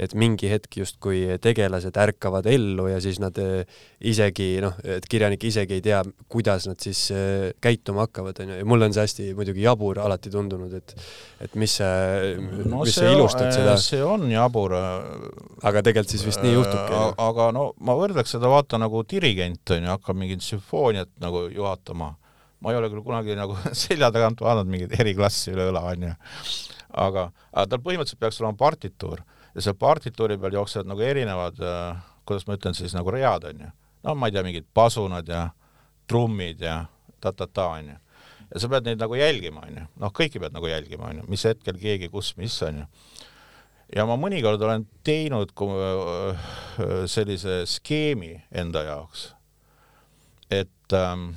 et mingi hetk justkui tegelased ärkavad ellu ja siis nad eh, isegi noh, et kirjanik isegi ei tea, kuidas nad siis eh, käituma hakkavad, onju, ja mulle on see hästi muidugi jabur alati tundunud, et et mis see, no, mis sa ilustad on, seda. see on jabur. aga tegelikult siis vist nii juhtubki. aga no ma võrdleks seda vaata nagu dirigent onju, hakkab mingit sümfooniat nagu juhatama ma ei ole küll kunagi nagu selja tagant vaadanud mingit eriklassi üle õla, onju. aga, aga tal põhimõtteliselt peaks olema partituur ja seal partituuri peal jooksevad nagu erinevad äh,, kuidas ma ütlen siis, nagu read, on ju. no ma ei tea, mingid pasunad ja trummid ja ta-ta-ta, on ju. ja sa pead neid nagu jälgima, on ju. noh, kõiki pead nagu jälgima, on ju, mis hetkel keegi, kus, mis, on ju. ja ma mõnikord olen teinud äh, sellise skeemi enda jaoks, et ähm,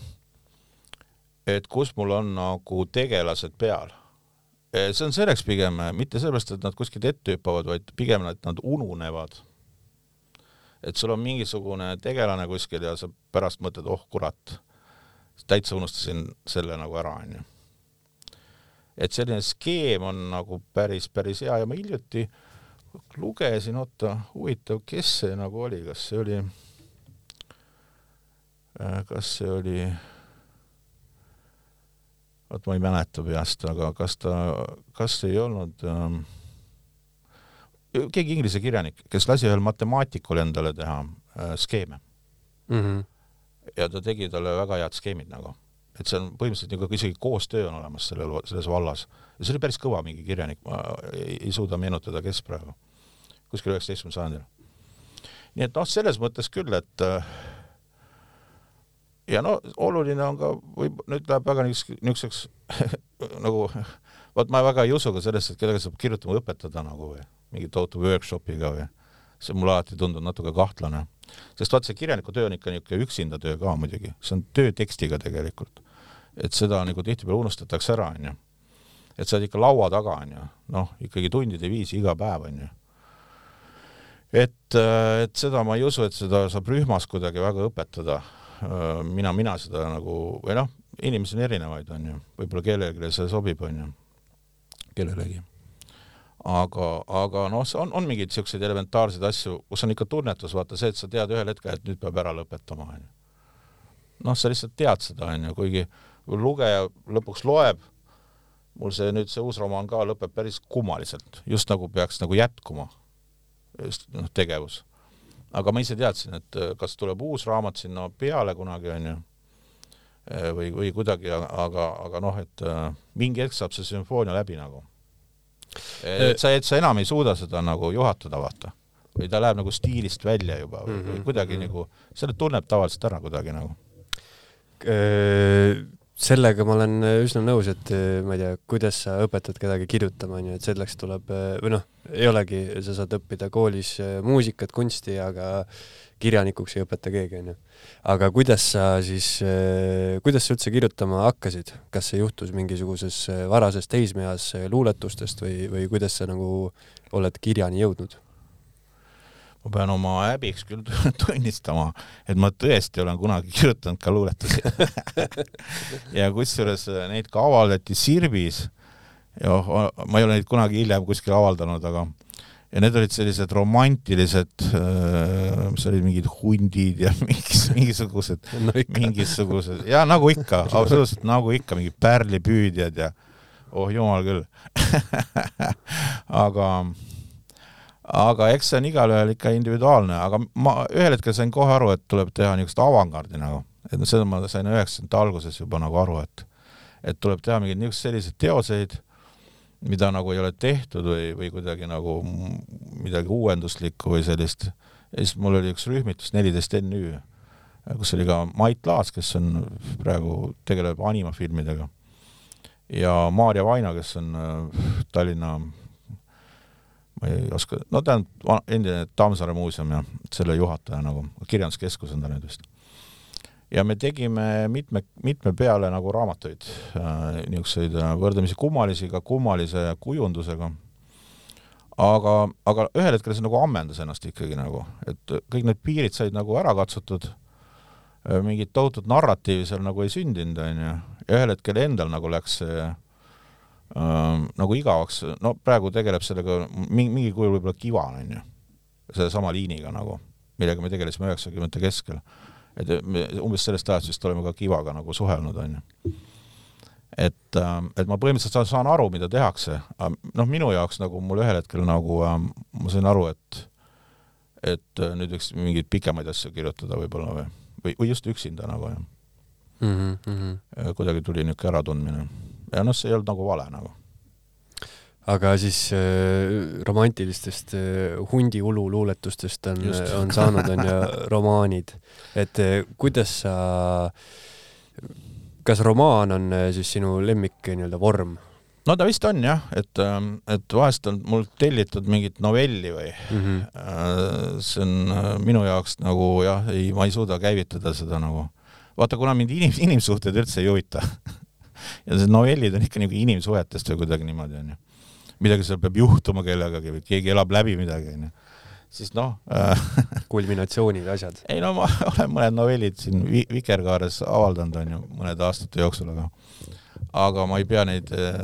et kus mul on nagu tegelased peal see on selleks pigem, eh, mitte sellepärast, et nad kuskilt ette hüppavad, vaid pigem, et nad ununevad. et sul on mingisugune tegelane kuskil ja sa pärast mõtled, oh kurat, täitsa unustasin selle nagu ära, onju. et selline skeem on nagu päris, päris hea ja ma hiljuti lugesin, oota, huvitav, kes see nagu oli, kas see oli, eh, kas see oli vot ma ei mäleta peast, aga kas ta, kas ei olnud ähm, keegi inglise kirjanik, kes lasi ühel matemaatikul endale teha äh, skeeme mm. -hmm. ja ta tegi talle väga head skeemid nagu. et see on põhimõtteliselt nagu isegi koostöö on olemas sellel, selles vallas. ja see oli päris kõva mingi kirjanik, ma ei, ei suuda meenutada, kes praegu, kuskil üheksateistkümnendal sajandil. nii et noh, selles mõttes küll, et äh, ja no oluline on ka, võib, nüüd läheb väga niisuguseks nagu, vot ma väga ei usu ka sellesse, et kedagi saab kirjutama õpetada nagu või mingi tohutu workshopiga või see on mulle alati tundunud natuke kahtlane. sest vaat see kirjaniku töö on ikka niisugune üksinda töö ka muidugi, see on töö tekstiga tegelikult. et seda nagu tihtipeale unustatakse ära, onju. et sa oled ikka laua taga, onju, noh, ikkagi tundide viisi iga päev, onju. et, et seda ma ei usu, et seda saab rühmas kuidagi väga õpetada. Mina, mina seda nagu, või noh, inimesi on erinevaid, onju, võib-olla kellelegi see sobib, onju, kellelegi aga, aga noh, on, on mingeid niisuguseid elementaarseid asju, kus on ikka tunnetus, vaata see, et sa tead ühel hetkel, et nüüd peab ära lõpetama, onju. noh, sa lihtsalt tead seda, onju, kuigi lugeja lõpuks loeb, mul see nüüd see uus romaan ka lõpeb päris kummaliselt, just nagu peaks nagu jätkuma, just noh, tegevus. Aga ma ise teadsin, et äh, kas tuleb uus raamat sinna peale kunagi, onju, äh, või, või kuidagi, aga, aga noh, et äh, mingi hetk saab see sümfoonia läbi nagu et sa, et sa enam ei suuda seda nagu juhatada, vaata. või ta läheb nagu stiilist välja juba või, või mhm, kuidagi mm -hmm. nagu, selle tunneb tavaliselt ära kuidagi nagu. Sellega ma olen üsna nõus, et ma ei tea, kuidas sa õpetad kedagi kirjutama, onju, et selleks tuleb või noh, ei olegi, sa saad õppida koolis muusikat, kunsti, aga kirjanikuks ei õpeta keegi, onju. aga kuidas sa siis, kuidas sa üldse kirjutama hakkasid, kas see juhtus mingisuguses varases teismeeas luuletustest või, või kuidas sa nagu oled kirjani jõudnud? Ma pean oma häbiks küll tunnistama, et ma tõesti olen kunagi kirjutanud ka luuletusi. Ja kusjuures neid ka avaldati Sirbis. ja ma ei ole neid kunagi hiljem kuskil avaldanud, aga ja need olid sellised romantilised, äh, mis olid mingid hundid ja mingis, mingisugused no, mingisugused. Ja nagu ikka, absoluutselt nagu ikka, mingid pärlipüüdjad ja oh jumal küll. Aga, aga eks see on igalühel ikka individuaalne, aga ma ühel hetkel sain kohe aru, et tuleb teha niisugust avangardi nagu, et no seda ma sain üheksakümnendate alguses juba nagu aru, et et tuleb teha mingeid niisuguseid selliseid teoseid mida nagu ei ole tehtud või, või kuidagi nagu midagi uuenduslikku või sellist. ja siis mul oli üks rühmitus, neliteist NÜ, kus oli ka Mait Laats, kes on praegu, tegeleb animafilmidega. ja Maarja Vaina, kes on äh, Tallinna ma ei oska, no on endine Tammsaare muuseum ja selle juhataja nagu, kirjanduskeskus on ta nüüd vist ja me tegime mitme, mitme peale nagu raamatuid äh,, niisuguseid äh, võrdlemisi kummalisi, ka kummalise kujundusega. aga, aga ühel hetkel see nagu ammendas ennast ikkagi nagu, et kõik need piirid said nagu ära katsutud, äh, mingit tohutut narratiivi seal nagu ei sündinud, onju, ja ühel hetkel endal nagu läks see äh, nagu igavaks, no praegu tegeleb sellega mingi, mingil kujul võib-olla Kivan, onju, sellesama liiniga nagu, millega me tegelesime üheksakümnendate keskel et me umbes sellest ajast vist oleme ka Kivaga nagu suhelnud, on ju. et, et ma põhimõtteliselt saan, aru, mida tehakse, noh, minu jaoks nagu mul ühel hetkel nagu ma sain aru, et et nüüd võiks mingeid pikemaid asju kirjutada võib-olla või, või, või just üksinda nagu jah mm. -hmm. kuidagi tuli niisugune äratundmine ja noh, see ei olnud nagu vale nagu aga siis äh, romantilistest äh, hundiulu luuletustest on, on saanud, on ju, romaanid. et äh, kuidas sa, kas romaan on äh, siis sinu lemmik nii-öelda vorm? no ta vist on jah, et, ähm, et vahest on mul tellitud mingit novelli või mm, -hmm. see on äh, minu jaoks nagu jah, ei, ma ei suuda käivitada seda nagu. vaata, kuna mind inim-, inimsuhted üldse ei huvita ja see novellid on ikka nagu inimsuhetest või kuidagi niimoodi onju midagi seal peab juhtuma kellegagi või keegi elab läbi midagi, onju siis noh äh, kulminatsioonid, asjad. ei no ma olen mõned novellid siin Vikerkaares avaldanud, onju, mõnede aastate jooksul, aga aga ma ei pea neid äh,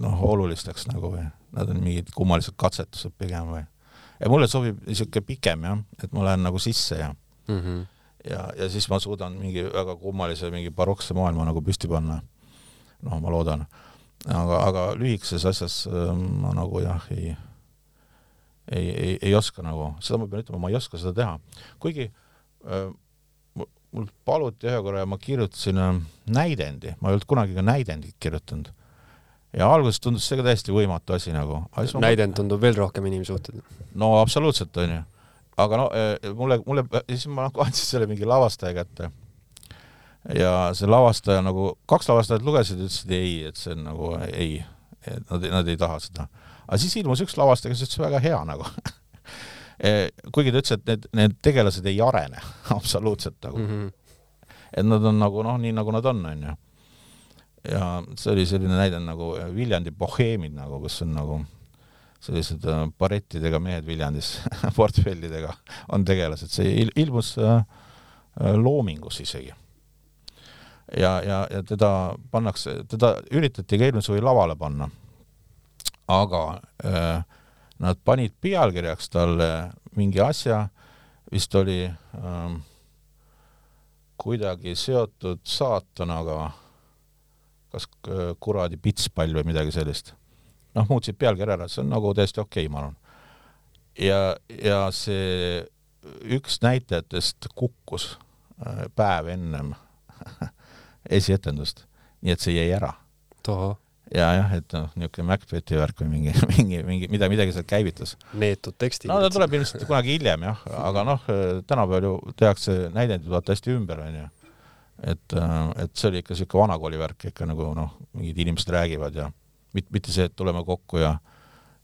noh, olulisteks nagu või nad on mingid kummalised katsetused pigem või. ja mulle sobib niisugune pikem jah, et ma lähen nagu sisse ja mm -hmm. ja, ja siis ma suudan mingi väga kummalise, mingi barokse maailma nagu püsti panna. Noh, ma loodan aga, aga lühikeses asjas ähm, ma nagu jah, ei, ei, ei, ei oska nagu, seda ma pean ütlema, ma ei oska seda teha. kuigi äh, mul paluti ühe korra ja ma kirjutasin äh, näidendi, ma ei olnud kunagi ka näidendit kirjutanud. ja alguses tundus see ka täiesti võimatu asi nagu. näidend ma... tundub veel rohkem inimsuhted. no absoluutselt, onju. aga no äh, mulle, mulle, siis ma nagu andsin selle mingi lavastaja kätte. Ja see lavastaja nagu, kaks lavastajat lugesid, ütlesid ei, et see on nagu ei, et nad, nad ei taha seda. aga siis ilmus üks lavastaja, kes ütles väga hea nagu Eh, kuigi ta ütles, et need, need tegelased ei arene absoluutselt nagu mm. -hmm. et nad on nagu noh, nii nagu nad on, onju. ja see oli selline näide nagu Viljandi boheemid nagu, kus on nagu sellised äh, barettidega mehed Viljandis portfellidega on tegelased, see il ilmus äh, äh, loomingus isegi. Ja, ja, ja teda pannakse, teda üritati ka eelmise suvi lavale panna. aga äh, nad panid pealkirjaks talle mingi asja, vist oli ähm, kuidagi seotud saatanaga, kas äh, kuradi pitspall või midagi sellist. noh, muutsid pealkirja ära, see on nagu täiesti okei okay,, ma arvan. ja, ja see üks näitlejatest kukkus äh, päev ennem esietendust, nii et see jäi ära. ja jah, et noh, niisugune Macbethi värk või mingi, mingi, mingi, mida, midagi sealt käivitas. neetud tekstid. no ta tuleb ilmselt kunagi hiljem jah, aga noh, tänapäeval ju tehakse näidendid vaata hästi ümber, onju. et, et see oli ikka niisugune vanakooli värk ikka nagu noh, mingid inimesed räägivad ja mitte, mitte see, et tuleme kokku ja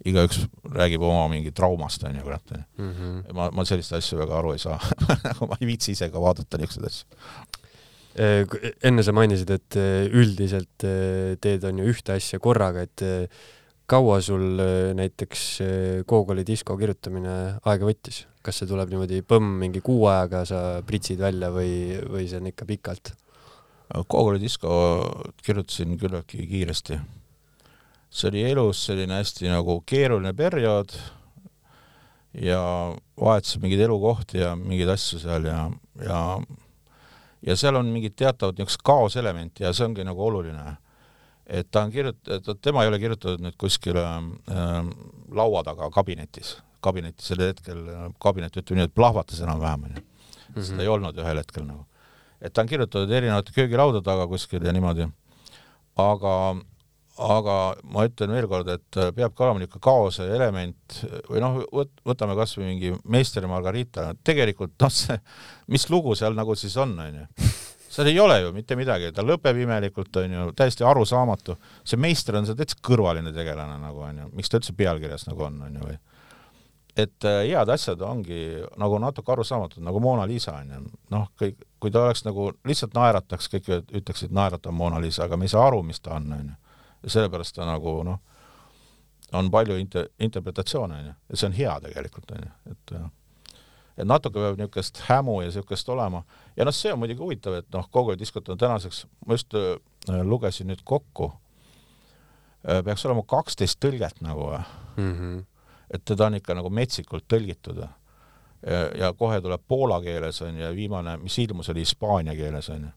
igaüks räägib oma mingi traumast, onju, kurat, onju. Mhm. ma, ma sellist asju väga aru ei saa nagu ma ei viitsi ise ka vaadata niisuguseid asju enne sa mainisid, et äh, üldiselt äh, teed on ju ühte asja korraga, et kaua sul näiteks Gogoli disko kirjutamine aega võttis? kas see tuleb niimoodi põmm mingi kuu ajaga sa pritsid välja või, või see on ikka pikalt? Gogoli disko kirjutasin küllaltki kiiresti. see oli elus selline hästi nagu keeruline periood ja vahetasin mingeid elukohti ja mingeid asju seal ja, ja ja seal on mingid teatavad niisugused kaoselementi ja see ongi nagu oluline. et ta on kirjutatud, tema ei ole kirjutatud nüüd kuskil äh, laua taga kabinetis, kabinetis sellel hetkel, kabinet ütleme nii, et plahvatas enam-vähem, onju. seda ei olnud ühel hetkel nagu. et ta on kirjutatud erinevate köögilaudade taga kuskil ja niimoodi, aga aga ma ütlen veel kord, et peab ka olema niisugune kaose element või noh, võtame kas või mingi Meister Margarita, tegelikult noh, see, mis lugu seal nagu siis on, onju. seal ei ole ju mitte midagi, ta lõpeb imelikult, onju, täiesti arusaamatu. see meister on seal täitsa kõrvaline tegelane nagu onju, miks ta üldse pealkirjas nagu on, onju, või et äh, head asjad ongi nagu natuke arusaamatud, nagu Mona Lisa onju, noh, kõik, kui ta oleks nagu lihtsalt naerataks, kõik ütleksid, naeratav Mona Lisa, aga me ei saa aru, mis ta on, onju ja sellepärast ta nagu noh, on palju inter-, interpretatsioone, on ju, ja see on hea tegelikult, on ju, et et natuke peab niisugust hämu ja niisugust olema. Ja noh, see on muidugi huvitav, et noh, kogu diskot on tänaseks, ma just äh, lugesin nüüd kokku. Äh,, peaks olema kaksteist tõlget nagu mm, -hmm. et teda on ikka nagu metsikult tõlgitud ja, ja kohe tuleb poola keeles on ju ja viimane, mis ilmus, oli hispaania keeles on ju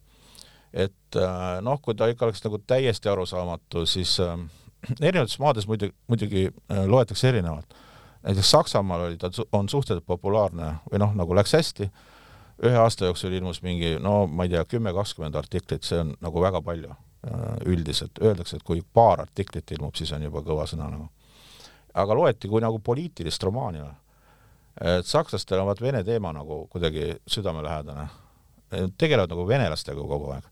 et äh, noh, kui ta ikka oleks nagu täiesti arusaamatu, siis äh, erinevates maades muidu, muidugi äh, loetakse erinevalt. näiteks Saksamaal oli ta, on suhteliselt populaarne või noh, nagu läks hästi, ühe aasta jooksul ilmus mingi no ma ei tea, kümme, kakskümmend artiklit, see on nagu väga palju üldiselt, öeldakse, et kui paar artiklit ilmub, siis on juba kõva sõna nagu. aga loeti kui nagu poliitilist romaani või? et sakslastel on vaat Vene teema nagu kuidagi südamelähedane. tegelevad nagu venelastega kogu aeg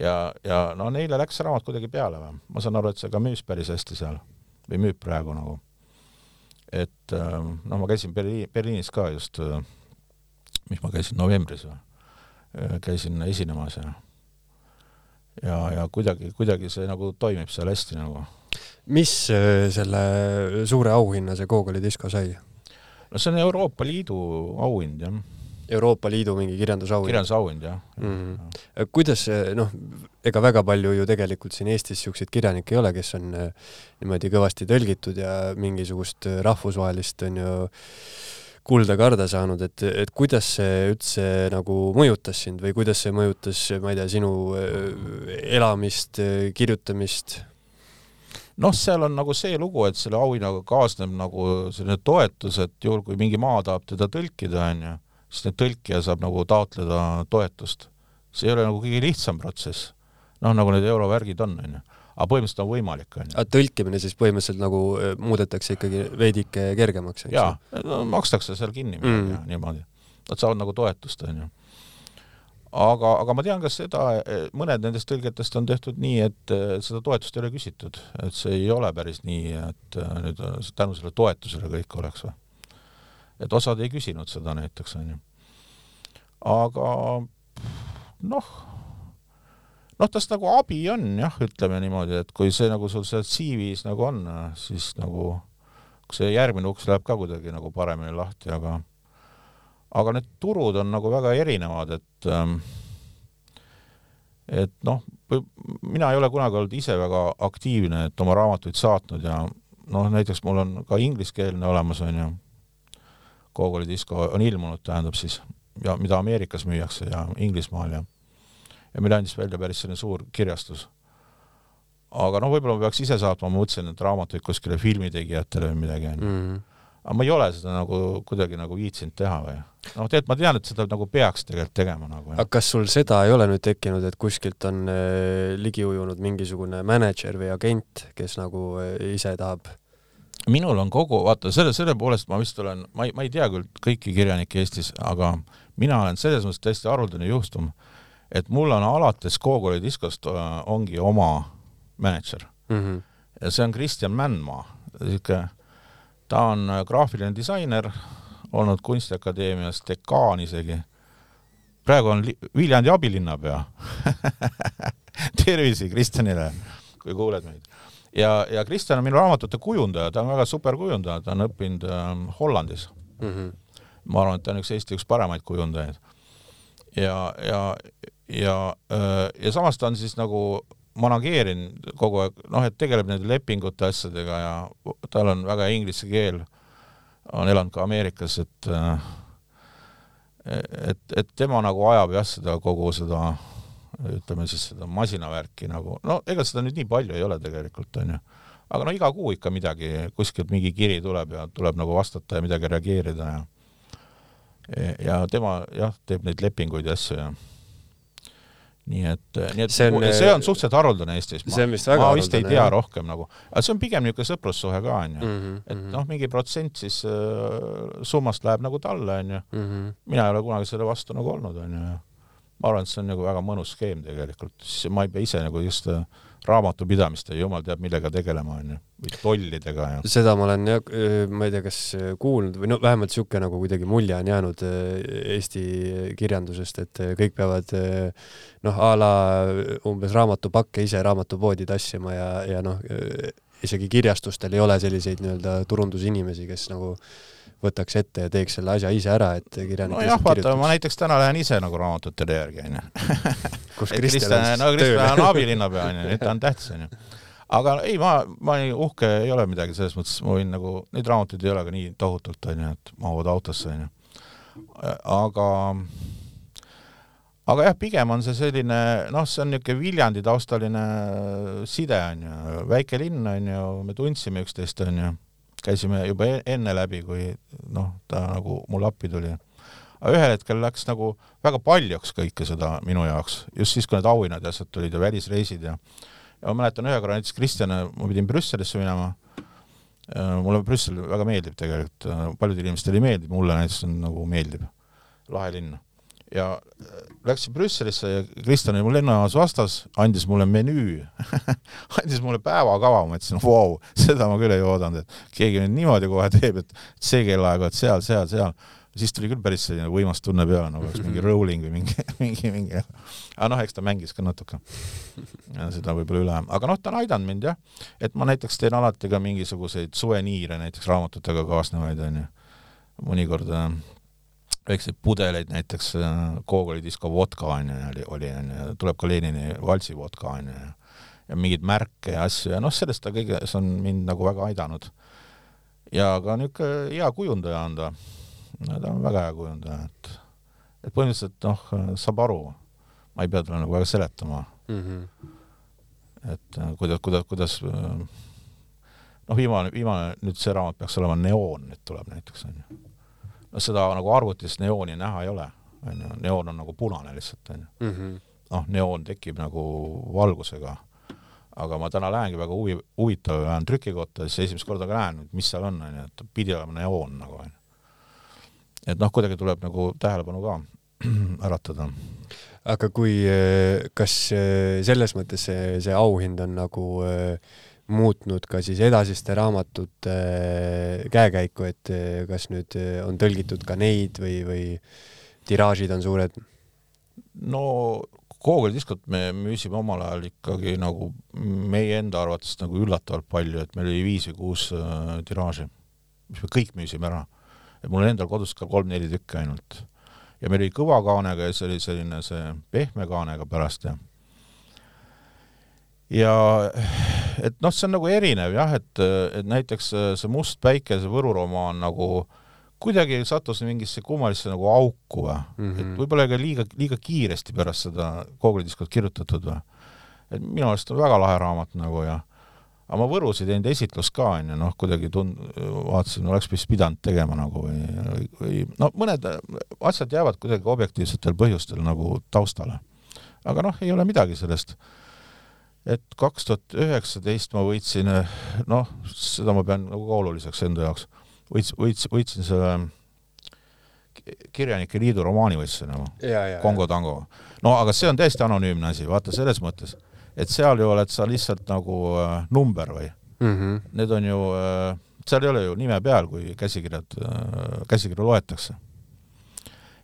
ja, ja no neile läks see raamat kuidagi peale või, ma saan aru, et see ka müüs päris hästi seal või müüb praegu nagu. et ähm, noh, ma käisin Berliin, Berliinis ka just, äh, mis ma käisin novembris või, äh, käisin esinemas ja ja, ja kuidagi, kuidagi see nagu toimib seal hästi nagu. mis äh, selle suure auhinna see Gogoli disko sai? no see on Euroopa Liidu auhind, jah Euroopa Liidu mingi kirjandusauhind. kirjandusauhind, jah mm. -hmm. kuidas noh, ega väga palju ju tegelikult siin Eestis niisuguseid kirjanikke ei ole, kes on äh, niimoodi kõvasti tõlgitud ja mingisugust äh, rahvusvahelist, on ju, kulda karda saanud, et, et kuidas see üldse nagu mõjutas sind või kuidas see mõjutas, ma ei tea, sinu äh, elamist, kirjutamist? noh, seal on nagu see lugu, et selle auhinnaga kaasneb nagu selline toetus, et juhul, kui mingi maa tahab teda tõlkida, on ju, siis nüüd tõlkija saab nagu taotleda toetust. see ei ole nagu kõige lihtsam protsess. noh, nagu need eurovärgid on, on ju. aga põhimõtteliselt on võimalik, on ju. tõlkimine siis põhimõtteliselt nagu äh, muudetakse ikkagi veidike kergemaks, eks jaa, no makstakse seal kinni midagi mm. ja niimoodi. Nad saavad nagu toetust, on ju aga, aga ma tean ka seda, mõned nendest tõlgetest on tehtud nii, et seda toetust ei ole küsitud, et see ei ole päris nii, et nüüd tänu sellele toetusele kõik oleks või. Et osad ei küsinud seda näiteks, on ju. aga noh, noh, tast nagu abi on jah, ütleme niimoodi, et kui see nagu sul seal CV-s nagu on, siis nagu see järgmine uks läheb ka kuidagi nagu paremini lahti, aga aga need turud on nagu väga erinevad, et ähm, et noh, mina ei ole kunagi olnud ise väga aktiivne, et oma raamatuid saatnud ja noh, näiteks mul on ka ingliskeelne olemas, on ju, Gogoli disko on ilmunud, tähendab siis, ja mida Ameerikas müüakse ja Inglismaal ja ja meile andis välja päris selline suur kirjastus. aga noh, võib-olla ma peaks ise saatma, ma mõtlesin, et raamatuid kuskile filmitegijatele või midagi, on ju mhm aga ma ei ole seda nagu kuidagi nagu viitsinud teha või noh, tegelikult ma tean, et seda nagu peaks tegelikult tegema nagu. aga kas sul seda ei ole nüüd tekkinud, et kuskilt on äh, ligi ujunud mingisugune mänedžer või agent, kes nagu äh, ise tahab? Minul on kogu, vaata selle, selle poolest ma vist olen, ma ei, ma ei tea küll kõiki kirjanikke Eestis, aga mina olen selles mõttes täiesti haruldane juhtum, et mul on alates Gogoli diskost äh, ongi oma mänedžer mm. -hmm. ja see on Kristjan Mändmaa, niisugune ta on äh, graafiline disainer, olnud Kunstiakadeemias dekaan isegi. praegu on Viljandi abilinnapea tervisi Kristjanile, kui kuuled meid. Ja, ja Kristjan on minu raamatute kujundaja, ta on väga super kujundaja, ta on õppinud äh, Hollandis mm. -hmm. ma arvan, et ta on üks Eesti üks paremaid kujundajaid. ja, ja, ja, äh, ja samas ta on siis nagu manageerin kogu aeg, noh, et tegeleb nende lepingute asjadega ja tal on väga inglise keel, on elanud ka Ameerikas, et et, et tema nagu ajab jah, seda kogu seda ütleme siis seda masinavärki nagu, no ega seda nüüd nii palju ei ole tegelikult, on ju. aga no iga kuu ikka midagi, kuskilt mingi kiri tuleb ja tuleb nagu vastata ja midagi reageerida ja ja tema jah, teeb neid lepinguid ja asju ja nii et, nii et see on, see on suhteliselt haruldane Eestis. see on vist väga ma vist ei tea jah. rohkem nagu, aga see on pigem niisugune sõprussuhe ka, on ju. Mhm, et mhm. noh, mingi protsent siis äh, summast läheb nagu talle, on ju. Mhm. mina ei ole kunagi selle vastu nagu olnud, on ju, ja ma arvan, et see on nagu väga mõnus skeem tegelikult, siis ma ei pea ise nagu just äh, raamatupidamist ja jumal teab, millega tegelema, on ju, või tollidega ja seda ma olen jah, ma ei tea, kas kuulnud või no vähemalt niisugune nagu kuidagi mulje on jäänud Eesti kirjandusest, et kõik peavad noh, a la umbes raamatupakke ise raamatupoodi tassima ja, ja noh, isegi kirjastustel ei ole selliseid nii-öelda turundusinimesi, kes nagu võtaks ette ja teeks selle asja ise ära, et kirjanik nojah, vaata, ma näiteks täna lähen ise nagu raamatutele järgi, onju. kus Kristjan on no Kristjan on abilinnapea, onju, nüüd ta on tähtis, onju. aga ei, ma, ma ei, uhke ei ole midagi selles mõttes, ma võin nagu, neid raamatuid ei ole ka nii tohutult, onju, et mahuvad autosse, onju. aga aga jah, pigem on see selline, noh, see on niisugune Viljandi taustaline side, on ju, väike linn, on ju, me tundsime üksteist, on ju käisime juba e-, enne läbi, kui noh, ta nagu mulle appi tuli. aga ühel hetkel läks nagu väga paljuks kõike seda minu jaoks, just siis, kui need auhinnad ja asjad tulid ja välisreisid ja ja ma mäletan ühe korra näiteks Kristjane, ma pidin Brüsselisse minema, äh, mulle Brüssel väga meeldib tegelikult, paljudele inimestele ei meeldi, mulle näiteks on nagu meeldib, lahe linn. Ja äh, läksin Brüsselisse ja Kristjan oli mul lennujaamas vastas, andis mulle menüü andis mulle päevakava, ma mõtlesin, vau, seda ma küll ei oodanud, et keegi nüüd niimoodi kohe teeb, et see kellaaeg oled seal, seal, seal. siis tuli küll päris selline võimas tunne peale, nagu oleks mingi rolling või mingi, mingi, mingi, aga noh, eks ta mängis ka natuke. seda võib-olla üle, aga noh, ta on aidanud mind jah, et ma näiteks teen alati ka mingisuguseid suveniire näiteks raamatutega kaasnevaid, onju. mõnikord äh, väikseid pudeleid, näiteks Gogoli äh, disko vodka onju, oli, oli onju, tuleb ka Lenini valtsi vodka onju ja ja mingeid märke ja asju ja noh, sellest ta kõiges on mind nagu väga aidanud. ja ka niisugune hea kujundaja on ta. no ta on väga hea kujundaja, et, et põhimõtteliselt noh, saab aru, ma ei pea talle nagu väga seletama mm. -hmm. et äh, kuidas, kuidas, kuidas äh, noh, viimane, viimane nüüd see raamat peaks olema Neoon, nüüd tuleb näiteks, on ju. Noh, seda nagu arvutis neooni näha ei ole, on ju, neoon on nagu punane lihtsalt, on ju. Mhm. noh, neoon tekib nagu valgusega. aga ma täna lähengi väga huvi, huvitav, lähen trükikotta, siis esimest korda ka näen, mis seal on, on ju, et pidi olema neoon nagu, on ju. et noh, kuidagi tuleb nagu tähelepanu ka äratada. aga kui, kas äh, selles mõttes see, see auhind on nagu äh, muutnud ka siis edasiste raamatute äh, käekäiku, et äh, kas nüüd äh, on tõlgitud ka neid või, või tiraažid on suured? no Google'i diskot me müüsime omal ajal ikkagi nagu meie enda arvates nagu üllatavalt palju, et meil oli viis või kuus tiraaži, mis me kõik müüsime ära. et mul endal kodus ka kolm-neli tükki ainult. ja meil oli kõva kaanega ja siis oli selline see pehme kaanega pärast ja ja et noh, see on nagu erinev jah, et, et näiteks see Must päike, see Võru romaan nagu kuidagi sattus mingisse kummalisse nagu auku või mm, -hmm. et võib-olla ka liiga, liiga kiiresti pärast seda Google'i diskot kirjutatud või. et minu arust on väga lahe raamat nagu ja aga ma Võrus ei teinud esitlust ka, onju, noh, kuidagi tund-, vaatasin, oleks vist pidanud tegema nagu või, või no mõned asjad jäävad kuidagi objektiivsetel põhjustel nagu taustale. aga noh, ei ole midagi sellest et kaks tuhat üheksateist ma võitsin, noh, seda ma pean nagu ka oluliseks enda jaoks, võits-, võits-, võitsin selle Kirjanike Liidu romaani võistlusi nagu, Kongo tango. no aga see on täiesti anonüümne asi, vaata selles mõttes, et seal ju oled sa lihtsalt nagu äh, number või mm. -hmm. Need on ju äh,, seal ei ole ju nime peal, kui käsikirjad äh,, käsikirju loetakse.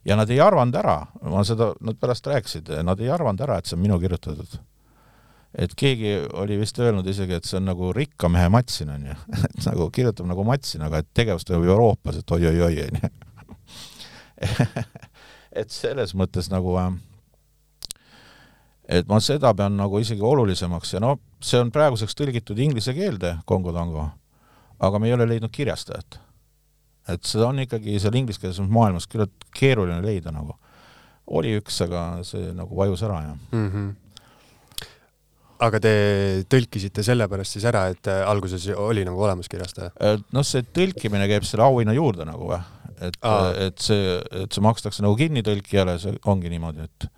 ja nad ei arvanud ära, ma seda, nad pärast rääkisid, nad ei arvanud ära, et see on minu kirjutatud et keegi oli vist öelnud isegi, et see on nagu rikka mehe Matsin, onju. et nagu kirjutab nagu Matsin, aga et tegevus toimub Euroopas, et oi-oi-oi, onju. et selles mõttes nagu äh, et ma seda pean nagu isegi olulisemaks ja no see on praeguseks tõlgitud inglise keelde, Kongo tango, aga me ei ole leidnud kirjastajat. et seda on ikkagi seal ingliskeelses maailmas küllalt keeruline leida nagu. oli üks, aga see nagu vajus ära ja mm. -hmm aga te tõlkisite sellepärast siis ära, et äh, alguses oli nagu olemas kirjastaja? Noh, see tõlkimine käib selle auhinna juurde nagu või, et, et see, et see makstakse nagu kinni tõlkijale, see ongi niimoodi, et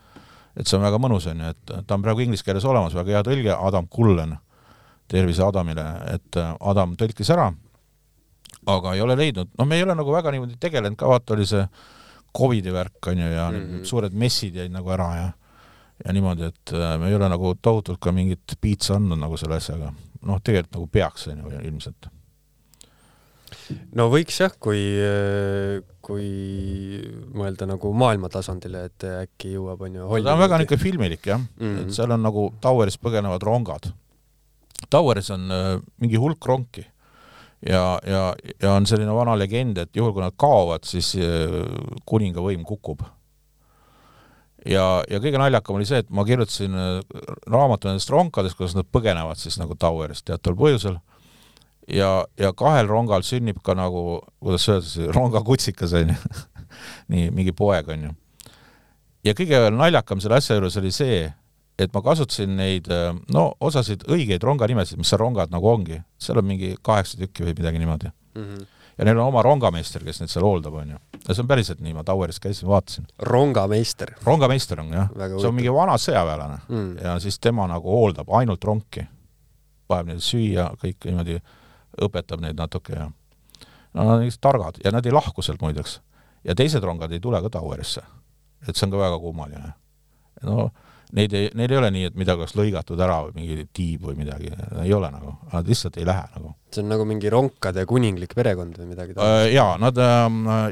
et see on väga mõnus, on ju, et ta on praegu inglise keeles olemas, väga hea tõlge, Adam Kullen, tervise Adamile, et äh, Adam tõlkis ära, aga ei ole leidnud, noh, me ei ole nagu väga niimoodi tegelenud ka, vaata, oli see Covidi värk, on ju, ja mm -hmm. suured messid jäid nagu ära ja ja niimoodi, et äh, me ei ole nagu tohutult ka mingit piitsa andnud nagu selle asjaga. noh, tegelikult nagu peaks, on ju, ilmselt. no võiks jah, kui, kui mõelda nagu maailma tasandile, et äkki jõuab, on ju. ta on väga niisugune filmilik jah mm, -hmm. et seal on nagu Toweris põgenevad rongad. Toweris on äh, mingi hulk ronki ja, ja, ja on selline vana legend, et juhul, kui nad kaovad, siis äh, kuninga võim kukub ja, ja kõige naljakam oli see, et ma kirjutasin äh, raamatu nendest ronkadest, kuidas nad põgenevad siis nagu Towerist teataval põhjusel, ja, ja kahel rongal sünnib ka nagu, kuidas öelda siis, rongakutsikas, on ju nii, mingi poeg, on ju. ja kõige naljakam selle asja juures oli see, et ma kasutasin neid, äh, no osasid õigeid ronganimesid, mis seal rongad nagu ongi, seal on mingi kaheksa tükki või midagi niimoodi mm. -hmm ja neil on oma rongameister, kes neid seal hooldab, on ju. ja see on päriselt nii, ma Toweris käisin, vaatasin. rongameister? rongameister on jah, see on mingi vana sõjaväelane mm. ja siis tema nagu hooldab ainult ronki. paneb neile süüa, kõik niimoodi, õpetab neid natuke ja no nad on lihtsalt targad ja nad ei lahku sealt muideks. ja teised rongad ei tule ka Towerisse. et see on ka väga kummaline. no neid ei, neil ei ole nii, et midagi oleks lõigatud ära või mingi tiib või midagi, ei ole nagu, nad lihtsalt ei lähe nagu. see on nagu mingi ronkade kuninglik perekond või midagi taolist äh,? jaa, nad äh,,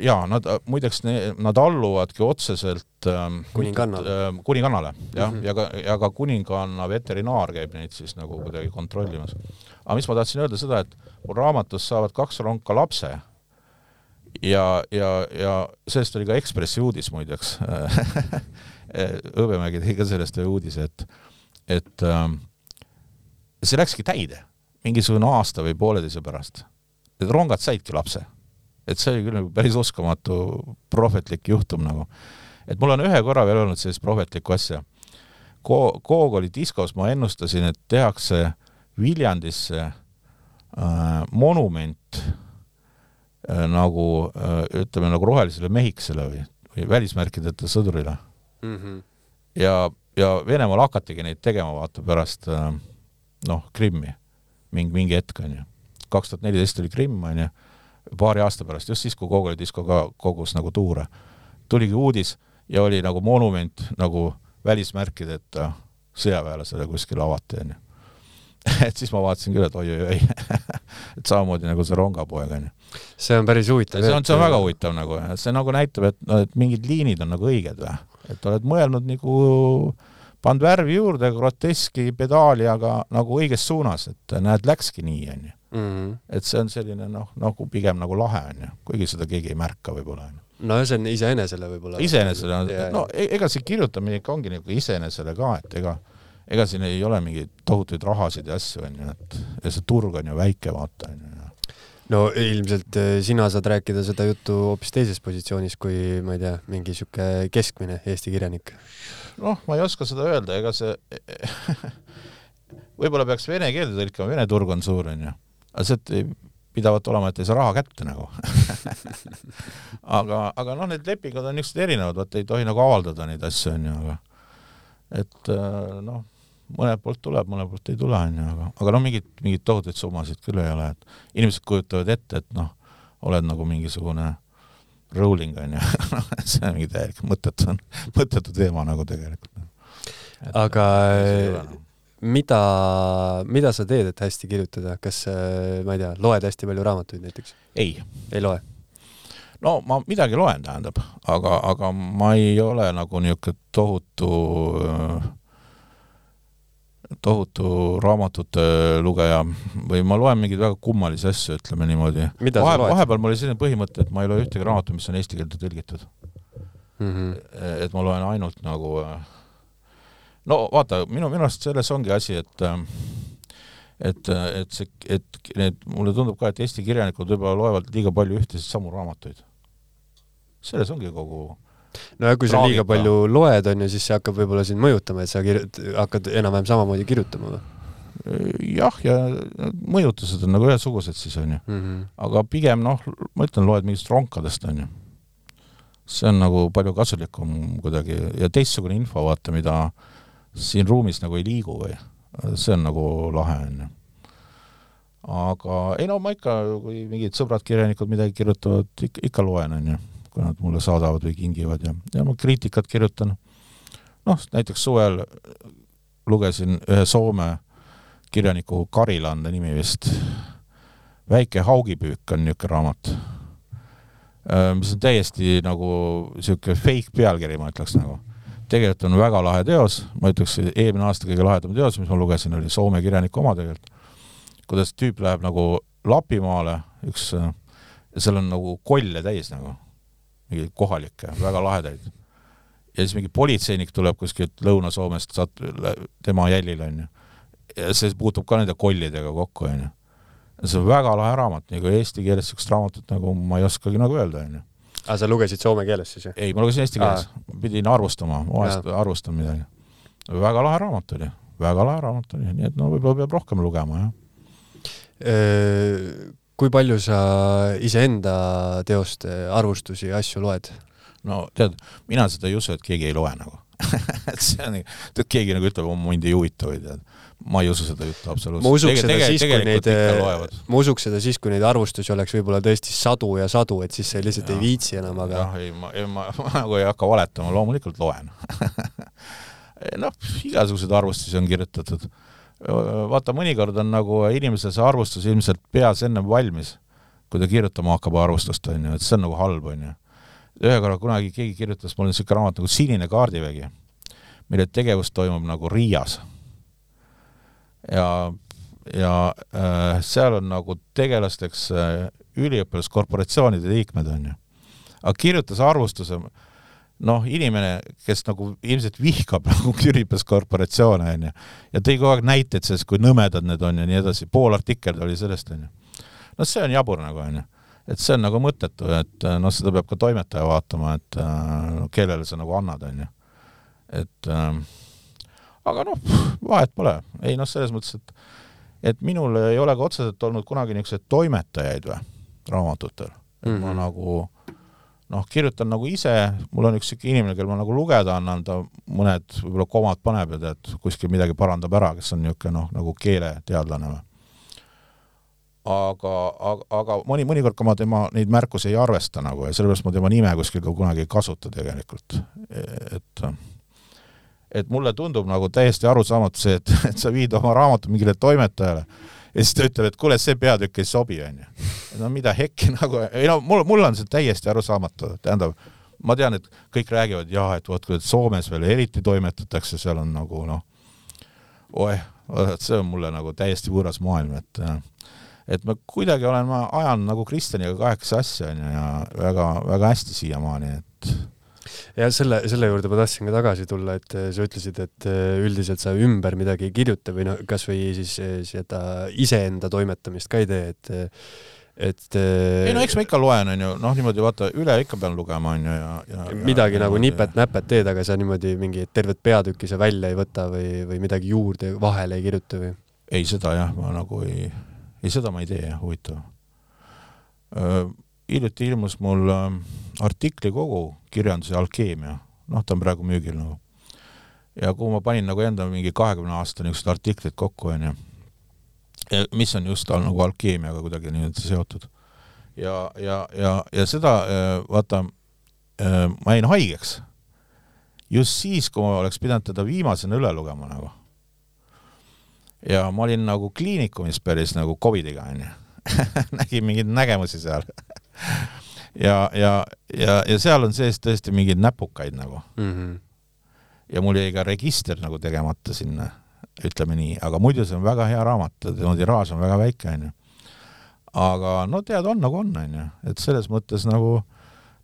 jaa, nad muideks, nad alluvadki otseselt äh, kuningannale äh,, kuningannale, jah mm, -hmm. ja ka, ja ka kuninganna veterinaar käib neid siis nagu kuidagi kontrollimas. aga mis ma tahtsin öelda seda, et mul raamatus saavad kaks ronka lapse ja, ja, ja sellest oli ka Ekspressi uudis muideks Hõbemägi tegi ka sellest ühe uudise, et, et äh, see läkski täide mingisugune aasta või pooleteise pärast. et rongad saidki lapse. et see oli küll nagu päris uskumatu prohvetlik juhtum nagu. et mul on ühe korra veel olnud sellist prohvetlikku asja. Ko-, Koog oli diskos, ma ennustasin, et tehakse Viljandisse äh, monument äh, nagu äh, ütleme, nagu rohelisele mehikesele või, või välismärkideta sõdurile mm. -hmm. ja, ja Venemaal hakatigi neid tegema, vaata, pärast äh, noh, Krimmi, mingi, mingi hetk, on ju. kaks tuhat neliteist oli Krimm, on ju, paari aasta pärast, just siis, kui Gogoli disko ka kogus nagu tuure, tuligi uudis ja oli nagu monument nagu välismärkideta sõjaväelasele kuskil avati, on ju et siis ma vaatasin küll, et oi-oi-oi et samamoodi nagu see rongapoeg onju. see on päris huvitav. see on, see on väga huvitav nagu, see nagu näitab, et, et mingid liinid on nagu õiged või, et oled mõelnud nagu pannud värvi juurde, groteski pedaali, aga nagu õiges suunas, et näed, läkski nii, onju. Mhm. et see on selline noh, nagu pigem nagu lahe onju, kuigi seda keegi ei märka võib-olla onju. no see on iseenesele võib-olla. iseenesele on, no e-, ega see kirjutamine ikka ongi nagu iseenesele ka, et ega ega siin ei ole mingeid tohutuid rahasid ja asju, onju, et ja see turg on ju väike, vaata, onju. No ilmselt eh, sina saad rääkida seda juttu hoopis teises positsioonis kui, ma ei tea, mingi sihuke keskmine Eesti kirjanik. noh, ma ei oska seda öelda, ega see võib-olla peaks vene keelde tõlkima, vene turg on suur, onju. aga see pidavat olema, et ei saa raha kätte nagu aga, aga noh, need lepingud on niisugused erinevad, vaata ei tohi nagu avaldada neid asju, onju, aga et eh, noh mõnelt poolt tuleb, mõnelt poolt ei tule, onju, aga, aga noh, mingit, mingeid tohutuid summasid küll ei ole, et inimesed kujutavad ette, et noh, oled nagu mingisugune rolling onju see on mingi täielik mõttetu, mõttetu teema nagu tegelikult. aga mida, mida sa teed, et hästi kirjutada, kas ma ei tea, loed hästi palju raamatuid näiteks? ei. ei loe? no ma midagi loen, tähendab, aga, aga ma ei ole nagu niisugune tohutu äh, tohutu raamatute lugeja või ma loen mingeid väga kummalisi asju, ütleme niimoodi. Vahe, vahepeal mul oli selline põhimõte, et ma ei loe ühtegi raamatut, mis on eesti keelde tõlgitud mm. -hmm. et ma loen ainult nagu no vaata, minu, minu arust selles ongi asi, et et, et see, et need, mulle tundub ka, et Eesti kirjanikud võib-olla loevad liiga palju ühtesid samu raamatuid. selles ongi kogu nojah, kui sa liiga palju loed, on ju, siis see hakkab võib-olla sind mõjutama, et sa kirjut-, hakkad enam-vähem samamoodi kirjutama või? jah, ja mõjutused on nagu ühesugused siis, on ju mm. -hmm. aga pigem noh, ma ütlen, loed mingitest ronkadest, on ju. see on nagu palju kasulikum kuidagi ja teistsugune info, vaata, mida siin ruumis nagu ei liigu või see on nagu lahe, on ju aga ei no ma ikka, kui mingid sõbrad, kirjanikud midagi kirjutavad, ikka, ikka loen, on ju kui nad mulle saadavad või kingivad ja, ja ma kriitikat kirjutan. noh, näiteks suvel lugesin ühe Soome kirjaniku Karilande nimi vist, Väike haugipüük on niisugune raamat, mis on täiesti nagu niisugune fake pealkiri, ma ütleks nagu. tegelikult on väga lahe teos, ma ütleks, eelmine aasta kõige lahedam teos, mis ma lugesin, oli Soome kirjaniku oma tegelikult. kuidas tüüp läheb nagu Lapimaale, üks, seal on nagu kolle täis nagu mingeid kohalikke, väga lahedaid. ja siis mingi politseinik tuleb kuskilt Lõuna-Soomest, sat-, tema jälil, on ju. ja see puutub ka nende kollidega kokku, on ju. see on väga lahe raamat, nagu eesti keeles niisugust raamatut nagu ma ei oskagi nagu öelda, on ju. aa, sa lugesid soome keeles siis, jah? ei, ma lugesin eesti keeles, pidin arvustama, vahest arvustan midagi. väga lahe raamat oli, väga lahe raamat oli, nii et no võib-olla peab rohkem lugema, jah kui palju sa iseenda teoste arvustusi ja asju loed? no tead, mina seda ei usu, et keegi ei loe nagu. Et see on, tead keegi nagu ütleb, mind ei huvita või tead, ma ei usu seda juttu absoluutselt. ma usuks seda siis, kui neid, ma usuks seda siis, kui neid arvustusi oleks võib-olla tõesti sadu ja sadu, et siis sa lihtsalt ja, ei viitsi enam, aga jah, ei, ma, ei, ma, ma nagu ei hakka valetama, loomulikult loen. Noh, igasuguseid arvustusi on kirjutatud vaata, mõnikord on nagu inimesel see arvustus ilmselt peas ennem valmis, kui ta kirjutama hakkab arvustust, on ju, et see on nagu halb, on ju. ühe korra kunagi keegi kirjutas mulle niisugune raamat nagu Sinine kaardivägi, mille tegevus toimub nagu Riias. ja, ja äh, seal on nagu tegelasteks äh, üliõpilaskorporatsioonide liikmed, on ju. aga kirjutas arvustuse äh, noh, inimene, kes nagu ilmselt vihkab nagu Küripes korporatsioone, onju, ja tõi kogu aeg näiteid sellest, kui nõmedad need on ja nii edasi, pool artikkel oli sellest, onju. no see on jabur nagu, onju. et see on nagu mõttetu, et noh, seda peab ka toimetaja vaatama, et no, kellele sa nagu annad, onju. et äh, aga noh, vahet pole, ei noh, selles mõttes, et et minul ei ole ka otseselt olnud kunagi niisuguseid toimetajaid või, raamatutel. et mm -hmm. ma mhm. nagu noh, kirjutan nagu ise, mul on üks siuke inimene, kel ma nagu lugeda annan, ta mõned võib-olla komad paneb ja tead, kuskil midagi parandab ära, kes on niisugune noh, nagu keeleteadlane või. aga, aga, aga mõni, mõnikord ka ma tema neid märkusi ei arvesta nagu ja sellepärast ma tema nime kuskil ka kunagi ei kasuta tegelikult, et et mulle tundub nagu täiesti arusaamatu see, et, et sa viid oma raamatu mingile toimetajale ja siis ta ütleb, et kuule, see peatükk ei sobi, onju. no mida hekki nagu, ei no mul, mul on see täiesti arusaamatu, tähendab, ma tean, et kõik räägivad jah, et vot, kui Soomes veel eriti toimetatakse, seal on nagu noh, oeh, see on mulle nagu täiesti võõras maailm, et et ma kuidagi olen, ma ajan nagu Kristjaniga kaheksa asja, onju, ja väga, väga hästi siiamaani, et ja selle, selle juurde ma tahtsin ka tagasi tulla, et äh, sa ütlesid, et äh, üldiselt sa ümber midagi ei kirjuta või noh, kasvõi siis äh, seda iseenda toimetamist ka ei tee, et et ei no eks ma ikka loen, onju, noh niimoodi vaata, üle ikka pean lugema, onju, ja, ja midagi ja, nagu nipet-näpet teed, aga sa niimoodi mingi tervet peatükki sa välja ei võta või, või midagi juurde vahele ei kirjuta või? ei, seda jah, ma nagu ei, ei seda ma ei tee, huvitav hiljuti ilmus mul äh, artiklikogu kirjanduse alkeemia, noh, ta on praegu müügil nagu. ja kuhu ma panin nagu enda mingi kahekümne aasta niisugused artiklid kokku, onju. mis on just all nagu alkeemiaga kuidagi niimoodi seotud. ja, ja, ja, ja seda äh, vaata, äh, ma jäin haigeks just siis, kui ma oleks pidanud teda viimasena üle lugema nagu. ja ma olin nagu kliinikumis päris nagu Covidiga onju nägin mingeid nägemusi seal ja, ja, ja, ja seal on sees tõesti mingeid näpukaid nagu mm. -hmm. ja mul jäi ka register nagu tegemata sinna, ütleme nii, aga muidu see on väga hea raamat, tema tiraaž on väga väike, onju. aga no tead, on nagu on, onju, et selles mõttes nagu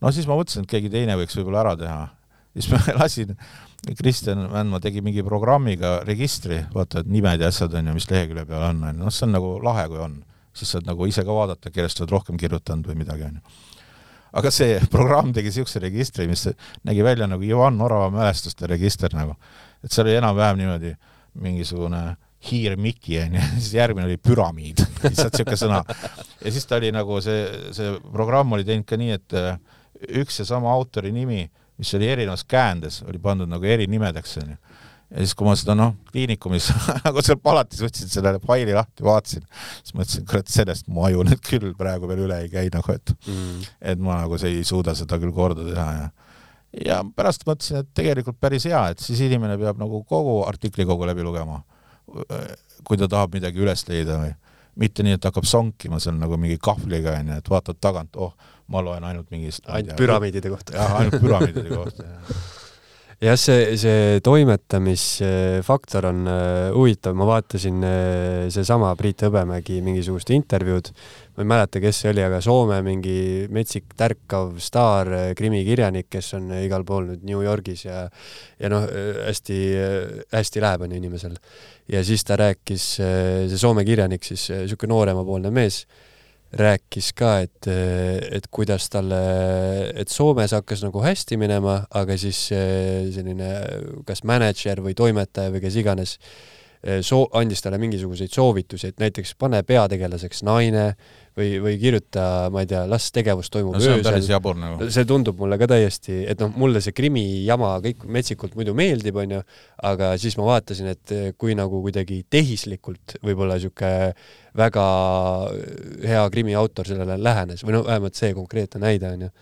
no siis ma mõtlesin, et keegi teine võiks võib-olla ära teha. siis ma lasin, Kristjan Mändmaa tegi mingi programmiga registri, vaata, et nimed ja asjad on ju, mis lehekülje peal on, on ju, noh, see on nagu lahe, kui on siis saad nagu ise ka vaadata, kellest oled rohkem kirjutanud või midagi, on ju. aga see programm tegi niisuguse registri, mis nägi välja nagu Ivan Orava mälestuste register nagu. et seal oli enam-vähem niimoodi mingisugune hiir Miki onju, siis järgmine oli püramiid, lihtsalt niisugune sõna. ja siis ta oli nagu see, see programm oli teinud ka nii, et äh, üks ja sama autori nimi, mis oli erinevas käändes, oli pandud nagu erinimedeks onju ja siis, kui ma seda noh, kliinikumis nagu seal palatis võtsin selle faili lahti, vaatasin, siis mõtlesin, kurat, sellest mu aju nüüd küll praegu veel üle ei käi nagu, et mm. et ma nagu see ei suuda seda küll korda teha ja ja pärast mõtlesin, et tegelikult päris hea, et siis inimene peab nagu kogu artikli kogu läbi lugema, kui ta tahab midagi üles leida või mitte nii, et hakkab sonkima seal nagu mingi kahvliga onju, et vaatad tagant, oh, ma loen ainult mingist ainult püramiidide kohta. jah, ainult püramiidide kohta jah, see, see toimetamisfaktor on äh, huvitav, ma vaatasin äh, seesama Priit Hõbemägi mingisugust intervjuud, ma ei mäleta, kes see oli, aga Soome mingi metsik tärkav staar, krimikirjanik, kes on igal pool nüüd New Yorgis ja ja noh, hästi, hästi läheb on ju inimesel. ja siis ta rääkis, see Soome kirjanik siis, niisugune nooremapoolne mees rääkis ka, et, et kuidas talle, et Soomes hakkas nagu hästi minema, aga siis eh, selline kas mänedžer või toimetaja või kes iganes eh, soo-, andis talle mingisuguseid soovitusi, et näiteks pane peategelaseks naine või, või kirjuta, ma ei tea, las tegevus toimub no, see öösel. päris jabur nagu. see tundub mulle ka täiesti, et noh, mulle see krimi jama kõik metsikult muidu meeldib, onju, aga siis ma vaatasin, et kui nagu kuidagi tehislikult võib-olla sihuke väga hea krimi autor sellele lähenes või noh, vähemalt see konkreetne näide onju.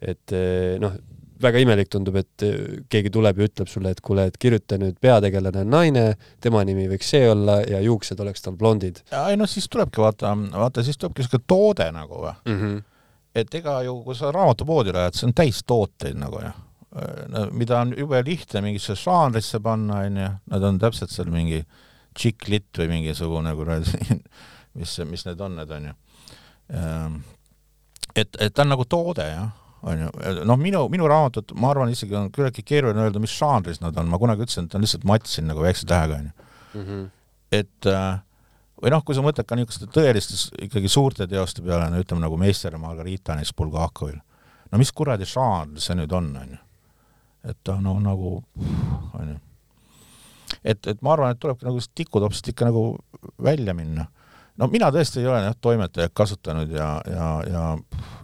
et noh, väga imelik tundub, et äh, keegi tuleb ja ütleb sulle, et kuule, et kirjuta nüüd peategelane on naine, tema nimi võiks see olla ja juuksed oleks tal blondid. ei noh, siis tulebki vaata, vaata siis tulebki siuke toode nagu või mm. -hmm. et ega ju, kui sa raamatupoodi lähed, see on täis tooteid nagu ju no,, mida on jube lihtne mingisse žanrisse panna, onju, nad on täpselt seal mingi chick-lit või mingisugune kuradi, mis, mis need on, need onju. Ehm, et, et ta on nagu toode jah on ju, noh, minu, minu raamatud, ma arvan, isegi on küllaltki keeruline öelda, mis žanris nad on, ma kunagi ütlesin, et on lihtsalt matsin nagu väikse tähega, on ju. Mhm. et äh, või noh, kui sa mõtled ka niisuguste tõeliste ikkagi suurte teoste peale, no ütleme nagu Meister ja Margarita näiteks Bulgakovil, no mis kuradi žanr see nüüd on, on ju. et ta no nagu, on ju. et, et ma arvan, et tulebki nagu tikutopsist ikka nagu välja minna. No mina tõesti ei ole jah, toimetajat kasutanud ja, ja, ja,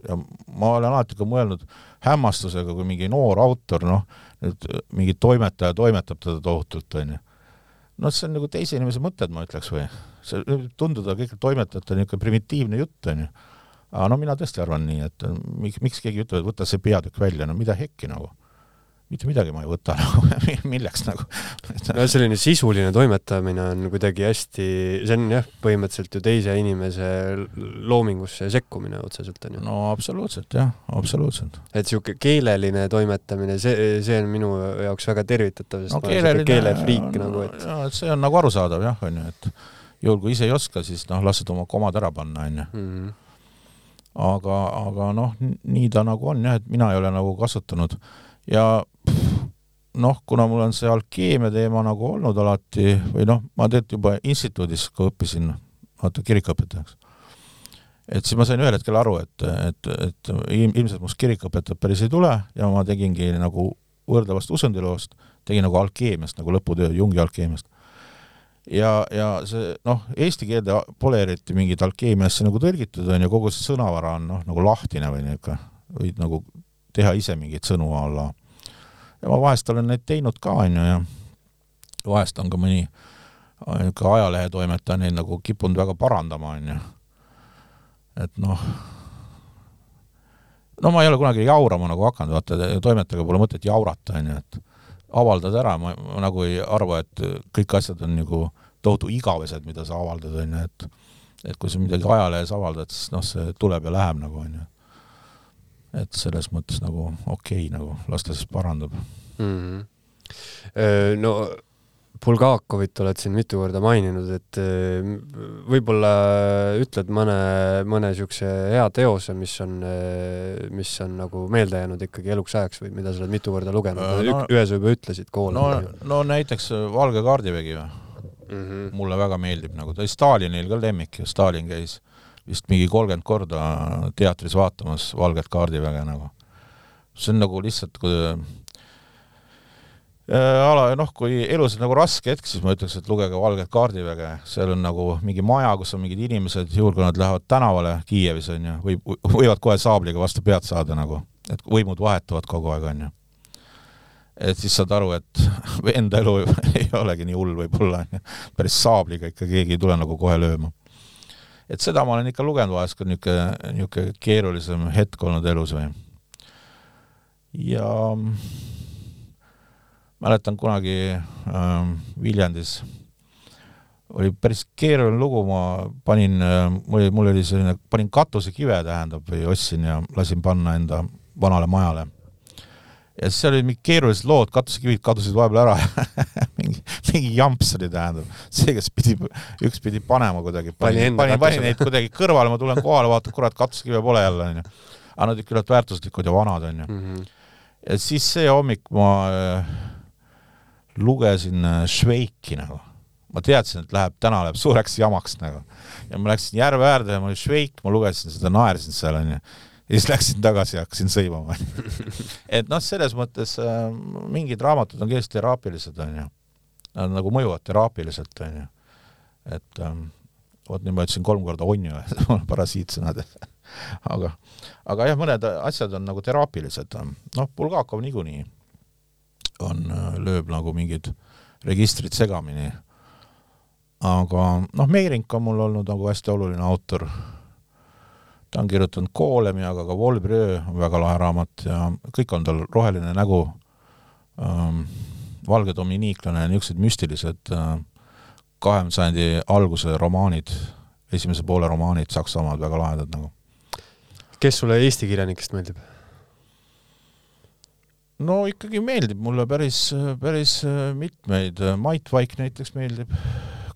ja ma olen alati ka mõelnud hämmastusega, kui mingi noor autor, noh, nüüd mingi toimetaja toimetab teda tohutult, onju. noh, see on nagu teise inimese mõtted, ma ütleks, või? see võib tunduda kõik toimetajate niisugune primitiivne jutt, onju. aga no mina tõesti arvan nii, et miks, miks keegi ütleb, et võta see peatükk välja, no mida hekki nagu mitte midagi ma ei võta nagu, milleks nagu. no selline sisuline toimetamine on kuidagi hästi, see on jah, põhimõtteliselt ju teise inimese loomingusse sekkumine otseselt on ju. no absoluutselt jah, absoluutselt. et niisugune keeleline toimetamine, see, see on minu jaoks väga tervitatav, sest no, ma olen niisugune keelefriik no, nagu, et. et see on nagu arusaadav jah, on ju, et juhul kui ise ei oska, siis noh, lased oma komad ära panna, on ju mhm. aga, aga noh, nii ta nagu on jah, et mina ei ole nagu kasutanud ja noh, kuna mul on see alkeemia teema nagu olnud alati või noh, ma tegelikult juba instituudis, kui õppisin, vaata kirikuõpetajaks, et siis ma sain ühel hetkel aru, et, et, et ilmselt must kirikuõpetajat päris ei tule ja ma tegingi nagu võrdlevast usundiloost, tegin nagu alkeemiast nagu lõputöö, Jungi alkeemiast. ja, ja see noh, eesti keelde pole eriti mingit alkeemiasse nagu tõlgitud, on ju, kogu see sõnavara on noh, nagu lahtine või niisugune, võid nagu teha ise mingeid sõnu alla ja ma vahest olen neid teinud ka, on ju, ja vahest on ka mõni niisugune ajalehetoimetaja neid nagu kippunud väga parandama, on ju. et noh, no ma ei ole kunagi jaurama nagu hakanud, vaata, toimetajaga pole mõtet jaurata, on ju, et avaldad ära, ma, nagu ei arva, et kõik asjad on nagu tohutu igavesed, mida sa avaldad, on ju, et et kui sa midagi ajalehes avaldad, siis noh, see tuleb ja läheb nagu, on ju et selles mõttes nagu okei okay, nagu, las ta siis parandab mm. -hmm. no Bulgakovit oled siin mitu korda maininud, et võib-olla ütled mõne, mõne niisuguse hea teose, mis on, mis on nagu meelde jäänud ikkagi eluks ajaks või mida sa oled mitu korda lugenud no,? ühe sa juba ütlesid, Kool. no, no näiteks Valge kaardivägi või mm? -hmm. mulle väga meeldib nagu, ta oli Stalinil ka lemmik ju, Stalin käis vist mingi kolmkümmend korda teatris vaatamas Valget kaardiväge nagu. see on nagu lihtsalt kui äh, ala, noh, kui elus on nagu raske hetk, siis ma ütleks, et lugege Valget kaardiväge, seal on nagu mingi maja, kus on mingid inimesed, juhul kui nad lähevad tänavale Kiievis, on ju, võib, võivad kohe saabliga vastu pead saada nagu, et võimud vahetuvad kogu aeg, on ju. et siis saad aru, et enda elu ei olegi nii hull võib-olla, päris saabliga ikka keegi ei tule nagu kohe lööma et seda ma olen ikka lugenud vahest, kui niisugune, niisugune keerulisem hetk olnud elus või. ja mäletan kunagi äh, Viljandis oli päris keeruline lugu, ma panin äh,, mul mul oli selline, panin katusekive, tähendab, või ostsin ja lasin panna enda vanale majale ja siis seal olid mingid keerulised lood, katusekivid kadusid vahepeal ära mingi, mingi jamps oli, tähendab. see, kes pidi, üks pidi panema kuidagi, pani, pani, pani neid kuidagi kõrvale, ma tulen kohale, vaatan, kurat, katusekive pole jälle, onju. aga nad olid küllalt väärtuslikud ja vanad, onju. Mhm. ja siis see hommik ma äh, lugesin äh, Šveiki nagu. ma teadsin, et läheb, täna läheb suureks jamaks nagu. ja ma läksin järve äärde ja ma olin Šveik, ma lugesin seda, naersin seal, onju ja siis läksin tagasi ja hakkasin sõimama et noh, selles mõttes äh, mingid raamatud on kindlasti teraapilised, on ju. Nad nagu mõjuvad teraapiliselt, on ju. et ähm, vot nüüd ma ütlesin kolm korda on ju, parasiitsõnad aga, aga jah, mõned asjad on nagu teraapilised, noh, Bulgakov niikuinii on, äh, lööb nagu mingid registrid segamini. aga noh, Meerink on mul olnud nagu hästi oluline autor ta on kirjutanud Koolemi, aga ka Volbröö on väga lahe raamat ja kõik on tal roheline nägu ähm,, valge dominiiklane, niisugused müstilised äh, kahekümnenda sajandi alguse romaanid, esimese poole romaanid Saksamaal, väga lahedad nagu. kes sulle Eesti kirjanikest meeldib? no ikkagi meeldib mulle päris, päris mitmeid, Mait Vaik näiteks meeldib,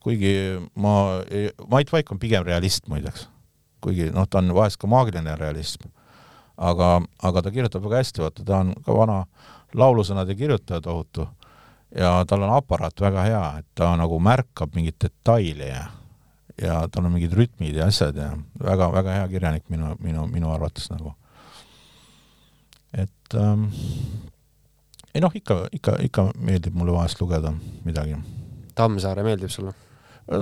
kuigi ma, Mait Vaik on pigem realist muideks kuigi noh, ta on vahest ka maagiline realism. aga, aga ta kirjutab väga hästi, vaata, ta on ka vana laulusõnade kirjutaja tohutu ja tal on aparaat väga hea, et ta nagu märkab mingeid detaile ja ja tal on mingid rütmid ja asjad ja väga-väga hea kirjanik minu, minu, minu arvates nagu. et ähm, ei noh, ikka, ikka, ikka meeldib mulle vahest lugeda midagi Tammsaare meeldib sulle?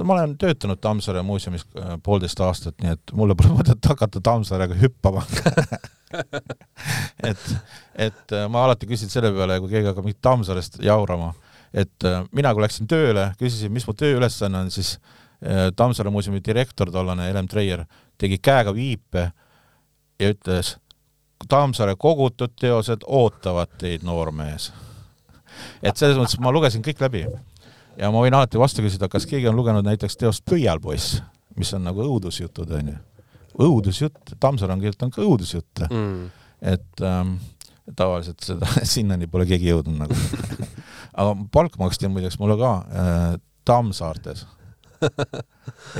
ma olen töötanud Tammsaare muuseumis äh, poolteist aastat, nii et mulle pole mõtet hakata Tammsaarega hüppama et, et äh, ma alati küsin selle peale, kui keegi hakkab mingit Tammsaarest jaurama, et äh, mina, kui läksin tööle, küsisin, mis mu tööülesanne on, siis Tammsaare muuseumi direktor, tollane Helem Treier, tegi käega viipe ja ütles, Tammsaare kogutud teosed ootavad teid, noormees. et selles mõttes ma lugesin kõik läbi ja ma võin alati vastu küsida, kas keegi on lugenud näiteks teost Pöialpoiss, mis on nagu õudusjutud, onju. õudusjutt, Tammsaare on kirjutanud ka õudusjutte mm.. Et ähm, tavaliselt seda, sinnani pole keegi jõudnud nagu aga palk maksti muideks mulle ka äh, Tammsaartes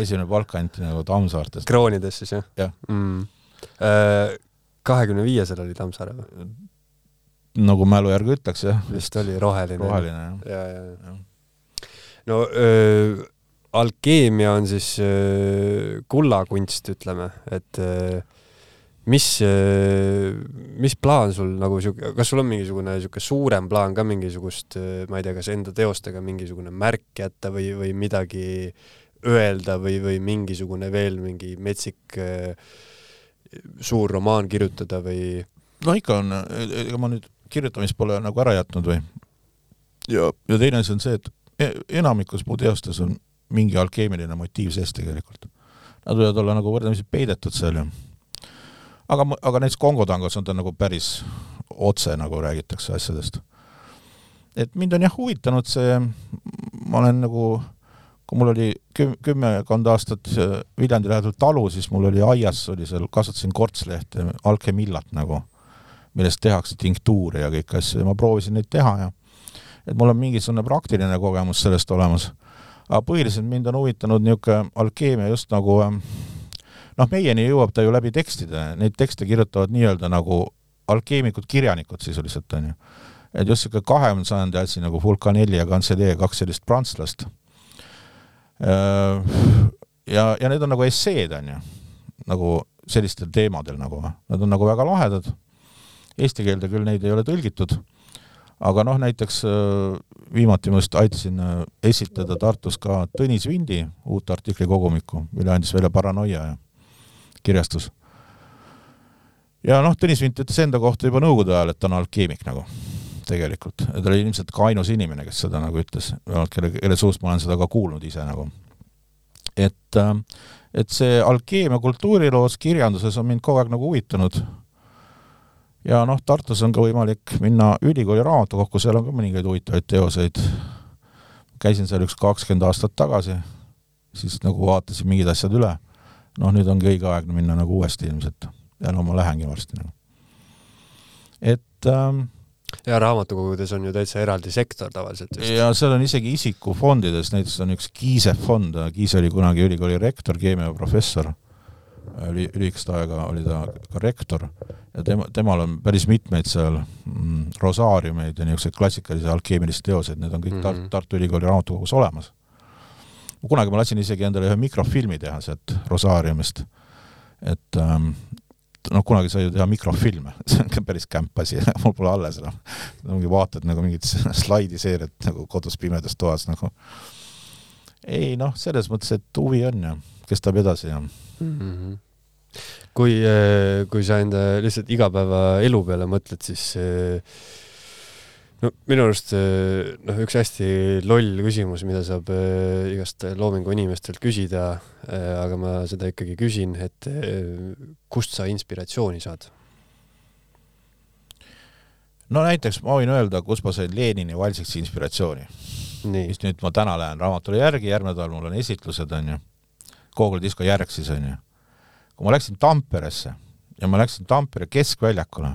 esimene palk anti nagu Tammsaartes. kroonides siis jah? jah mm.. Äh, kahekümne viiesel oli Tammsaare või? nagu mälu järgi ütleks jah. vist oli roheline. roheline jah. ja, ja, ja no öö, alkeemia on siis öö, kullakunst, ütleme, et öö, mis, mis plaan sul nagu sihuke, kas sul on mingisugune sihuke suurem plaan ka mingisugust, ma ei tea, kas enda teostega mingisugune märk jätta või, või midagi öelda või, või mingisugune veel mingi metsik suur romaan kirjutada või? no ikka on, ega ma nüüd kirjutamist pole nagu ära jätnud või. ja, ja teine asi on see, et E-, enamikus mu teostes on mingi alkeemiline motiiv sees tegelikult. Nad võivad olla nagu võrdlemisi peidetud seal ju. Aga, aga näiteks Kongo tangos on ta nagu päris otse nagu räägitakse asjadest. et mind on jah huvitanud see, ma olen nagu, kui mul oli küm-, kümmekond aastat Viljandi lähedal talu, siis mul oli aias, oli seal, kasvatasin kortslehte, alkemillat nagu, millest tehakse tinktuuri ja kõiki asju ja ma proovisin neid teha ja et mul on mingisugune praktiline kogemus sellest olemas. aga põhiliselt mind on huvitanud niisugune alkeemia just nagu ähm, noh, meieni jõuab ta ju läbi tekstide, neid tekste kirjutavad nii-öelda nagu alkeemikud, kirjanikud sisuliselt, on ju. et just niisugune kahekümnenda sajandi asi nagu Fulcanelli ja Cancellier, kaks sellist prantslast. Ja, ja need on nagu esseed, on ju, nagu sellistel teemadel nagu, nad on nagu väga lahedad, eesti keelde küll neid ei ole tõlgitud. Aga noh, näiteks viimati ma just aitasin esitada Tartus ka Tõnis Vindi uut artiklikogumikku, mille andis välja Paranoia. ja kirjastus. ja noh, Tõnis Vint ütles enda kohta juba nõukogude ajal, et ta on alkeemik nagu tegelikult, ta oli ilmselt ka ainus inimene, kes seda nagu ütles, kelle, kelle suust ma olen seda ka kuulnud ise nagu. et, äh, et see alkeemia kultuuriloos, kirjanduses on mind kogu aeg nagu huvitanud ja noh, Tartus on ka võimalik minna ülikooli raamatukokku, seal on ka mõningaid huvitavaid teoseid. käisin seal üks kakskümmend aastat tagasi, siis nagu vaatasin mingid asjad üle. Noh, nüüd ongi õige aeg minna nagu uuesti ilmselt ja no ma lähengi varsti nagu. et ähm, ja raamatukogudes on ju täitsa eraldi sektor tavaliselt vist. ja seal on isegi isikufondides, näiteks on üks Kiise fond, Kiise oli kunagi ülikooli rektor, keemiaprofessor lühikest aega oli ta ka rektor ja tema, temal on päris mitmeid seal mm, rosaariumeid ja niisuguseid klassikalisi alkeemilisi teoseid, need on kõik mm -hmm. Tar Tartu Ülikooli raamatukogus olemas. Kunagi ma lasin isegi endale ühe mikrofilmi teha sealt rosaariumist, et ähm, noh, kunagi sai ju teha mikrofilme, see on ka päris kämp asi, mul pole alles enam. ongi vaatad nagu mingit slaidiseeriat nagu kodus pimedas toas nagu. ei noh, selles mõttes, et huvi on ja kestab edasi ja mm. -hmm kui, eh, kui sa enda lihtsalt igapäevaelu peale mõtled, siis eh, no minu arust eh, noh, üks hästi loll küsimus, mida saab igast loomingu inimestelt küsida, aga ma seda ikkagi küsin, et kust sa inspiratsiooni saad? no näiteks ma võin öelda, kus ma sain Lenini valsiks inspiratsiooni. mis nüüd ma täna lähen raamatule järgi, järgmine nädal mul on esitlused, onju. Gogoli disko järg siis, onju kui ma läksin Tamperesse ja ma läksin Tampere keskväljakule,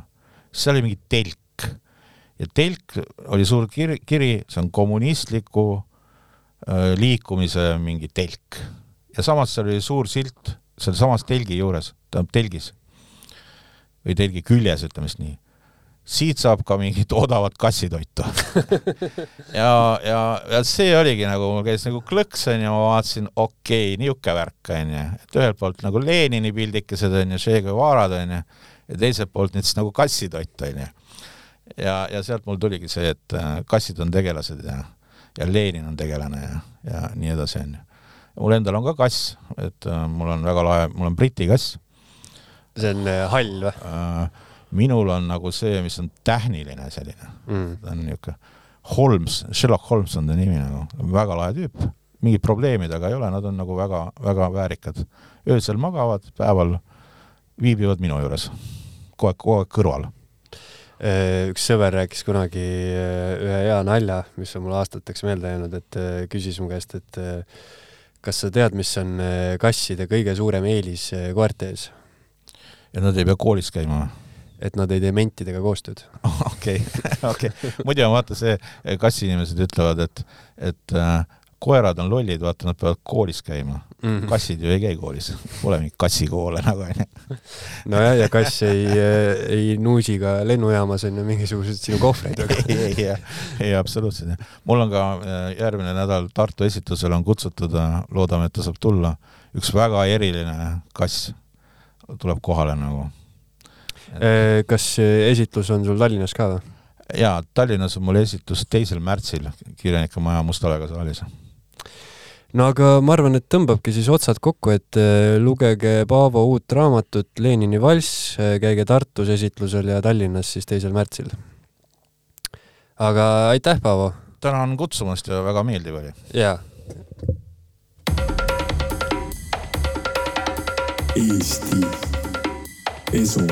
siis seal oli mingi telk ja telk oli suur kiri, kiri, see on kommunistliku äh, liikumise mingi telk. ja samas seal oli suur silt sealsamas telgi juures, tähendab telgis või telgi küljes, ütleme siis nii siit saab ka mingit odavat kassitoitu ja, ja, ja see oligi nagu, mul käis nagu klõks onju, ma vaatasin, okei okay,, niisugune värk onju, et ühelt poolt nagu Lenini pildikesed onju, Che Guevarad onju, ja teiselt poolt nüüd siis nagu kassitoit onju. Ja, ja sealt mul tuligi see, et äh, kassid on tegelased ja, ja Lenin on tegelane ja, ja nii edasi, onju. mul endal on ka kass, et äh, mul on väga lahe, mul on Briti kass. see on äh, hall või minul on nagu see, mis on tähniline selline mm., ta on niisugune Holmes, Sherlock Holmes on ta nimi nagu, väga lahe tüüp, mingit probleemi temaga ei ole, nad on nagu väga-väga väärikad. öösel magavad, päeval viibivad minu juures, kogu aeg, kogu aeg kõrval üks sõber rääkis kunagi äh, ühe hea nalja, mis on mulle aastateks meelde jäänud, et äh, küsis mu käest, et kas sa tead, mis on kasside kõige suurem eelis koerte ees? ja nad ei pea koolis käima või? et nad ei tee mentidega koostööd. okei, okei. muidu on vaata see, kassiinimesed ütlevad, et, et äh, koerad on lollid, vaata, nad peavad koolis käima mm. -hmm. kassid ju ei käi koolis, pole mingit kassikoole nagu onju. nojah, ja kass ei, ei nuusi ka lennujaamas onju mingisuguseid sinu kohvreid aga ei, ei, ei, ei absoluutselt. mul on ka äh, järgmine nädal Tartu esitusel on kutsutud, äh, loodame, et ta saab tulla, üks väga eriline kass tuleb kohale nagu. Kas esitlus on sul Tallinnas ka või? jaa, Tallinnas on mul esitus teisel märtsil Kirjanike Maja Mustalega saalis no aga ma arvan, et tõmbabki siis otsad kokku, et äh, lugege Paavo uut raamatut Lenini valss, äh, käige Tartus esitlusel ja Tallinnas siis teisel märtsil. aga aitäh, Paavo! tänan kutsumast ja väga meeldiv oli! jaa. Eesti Esu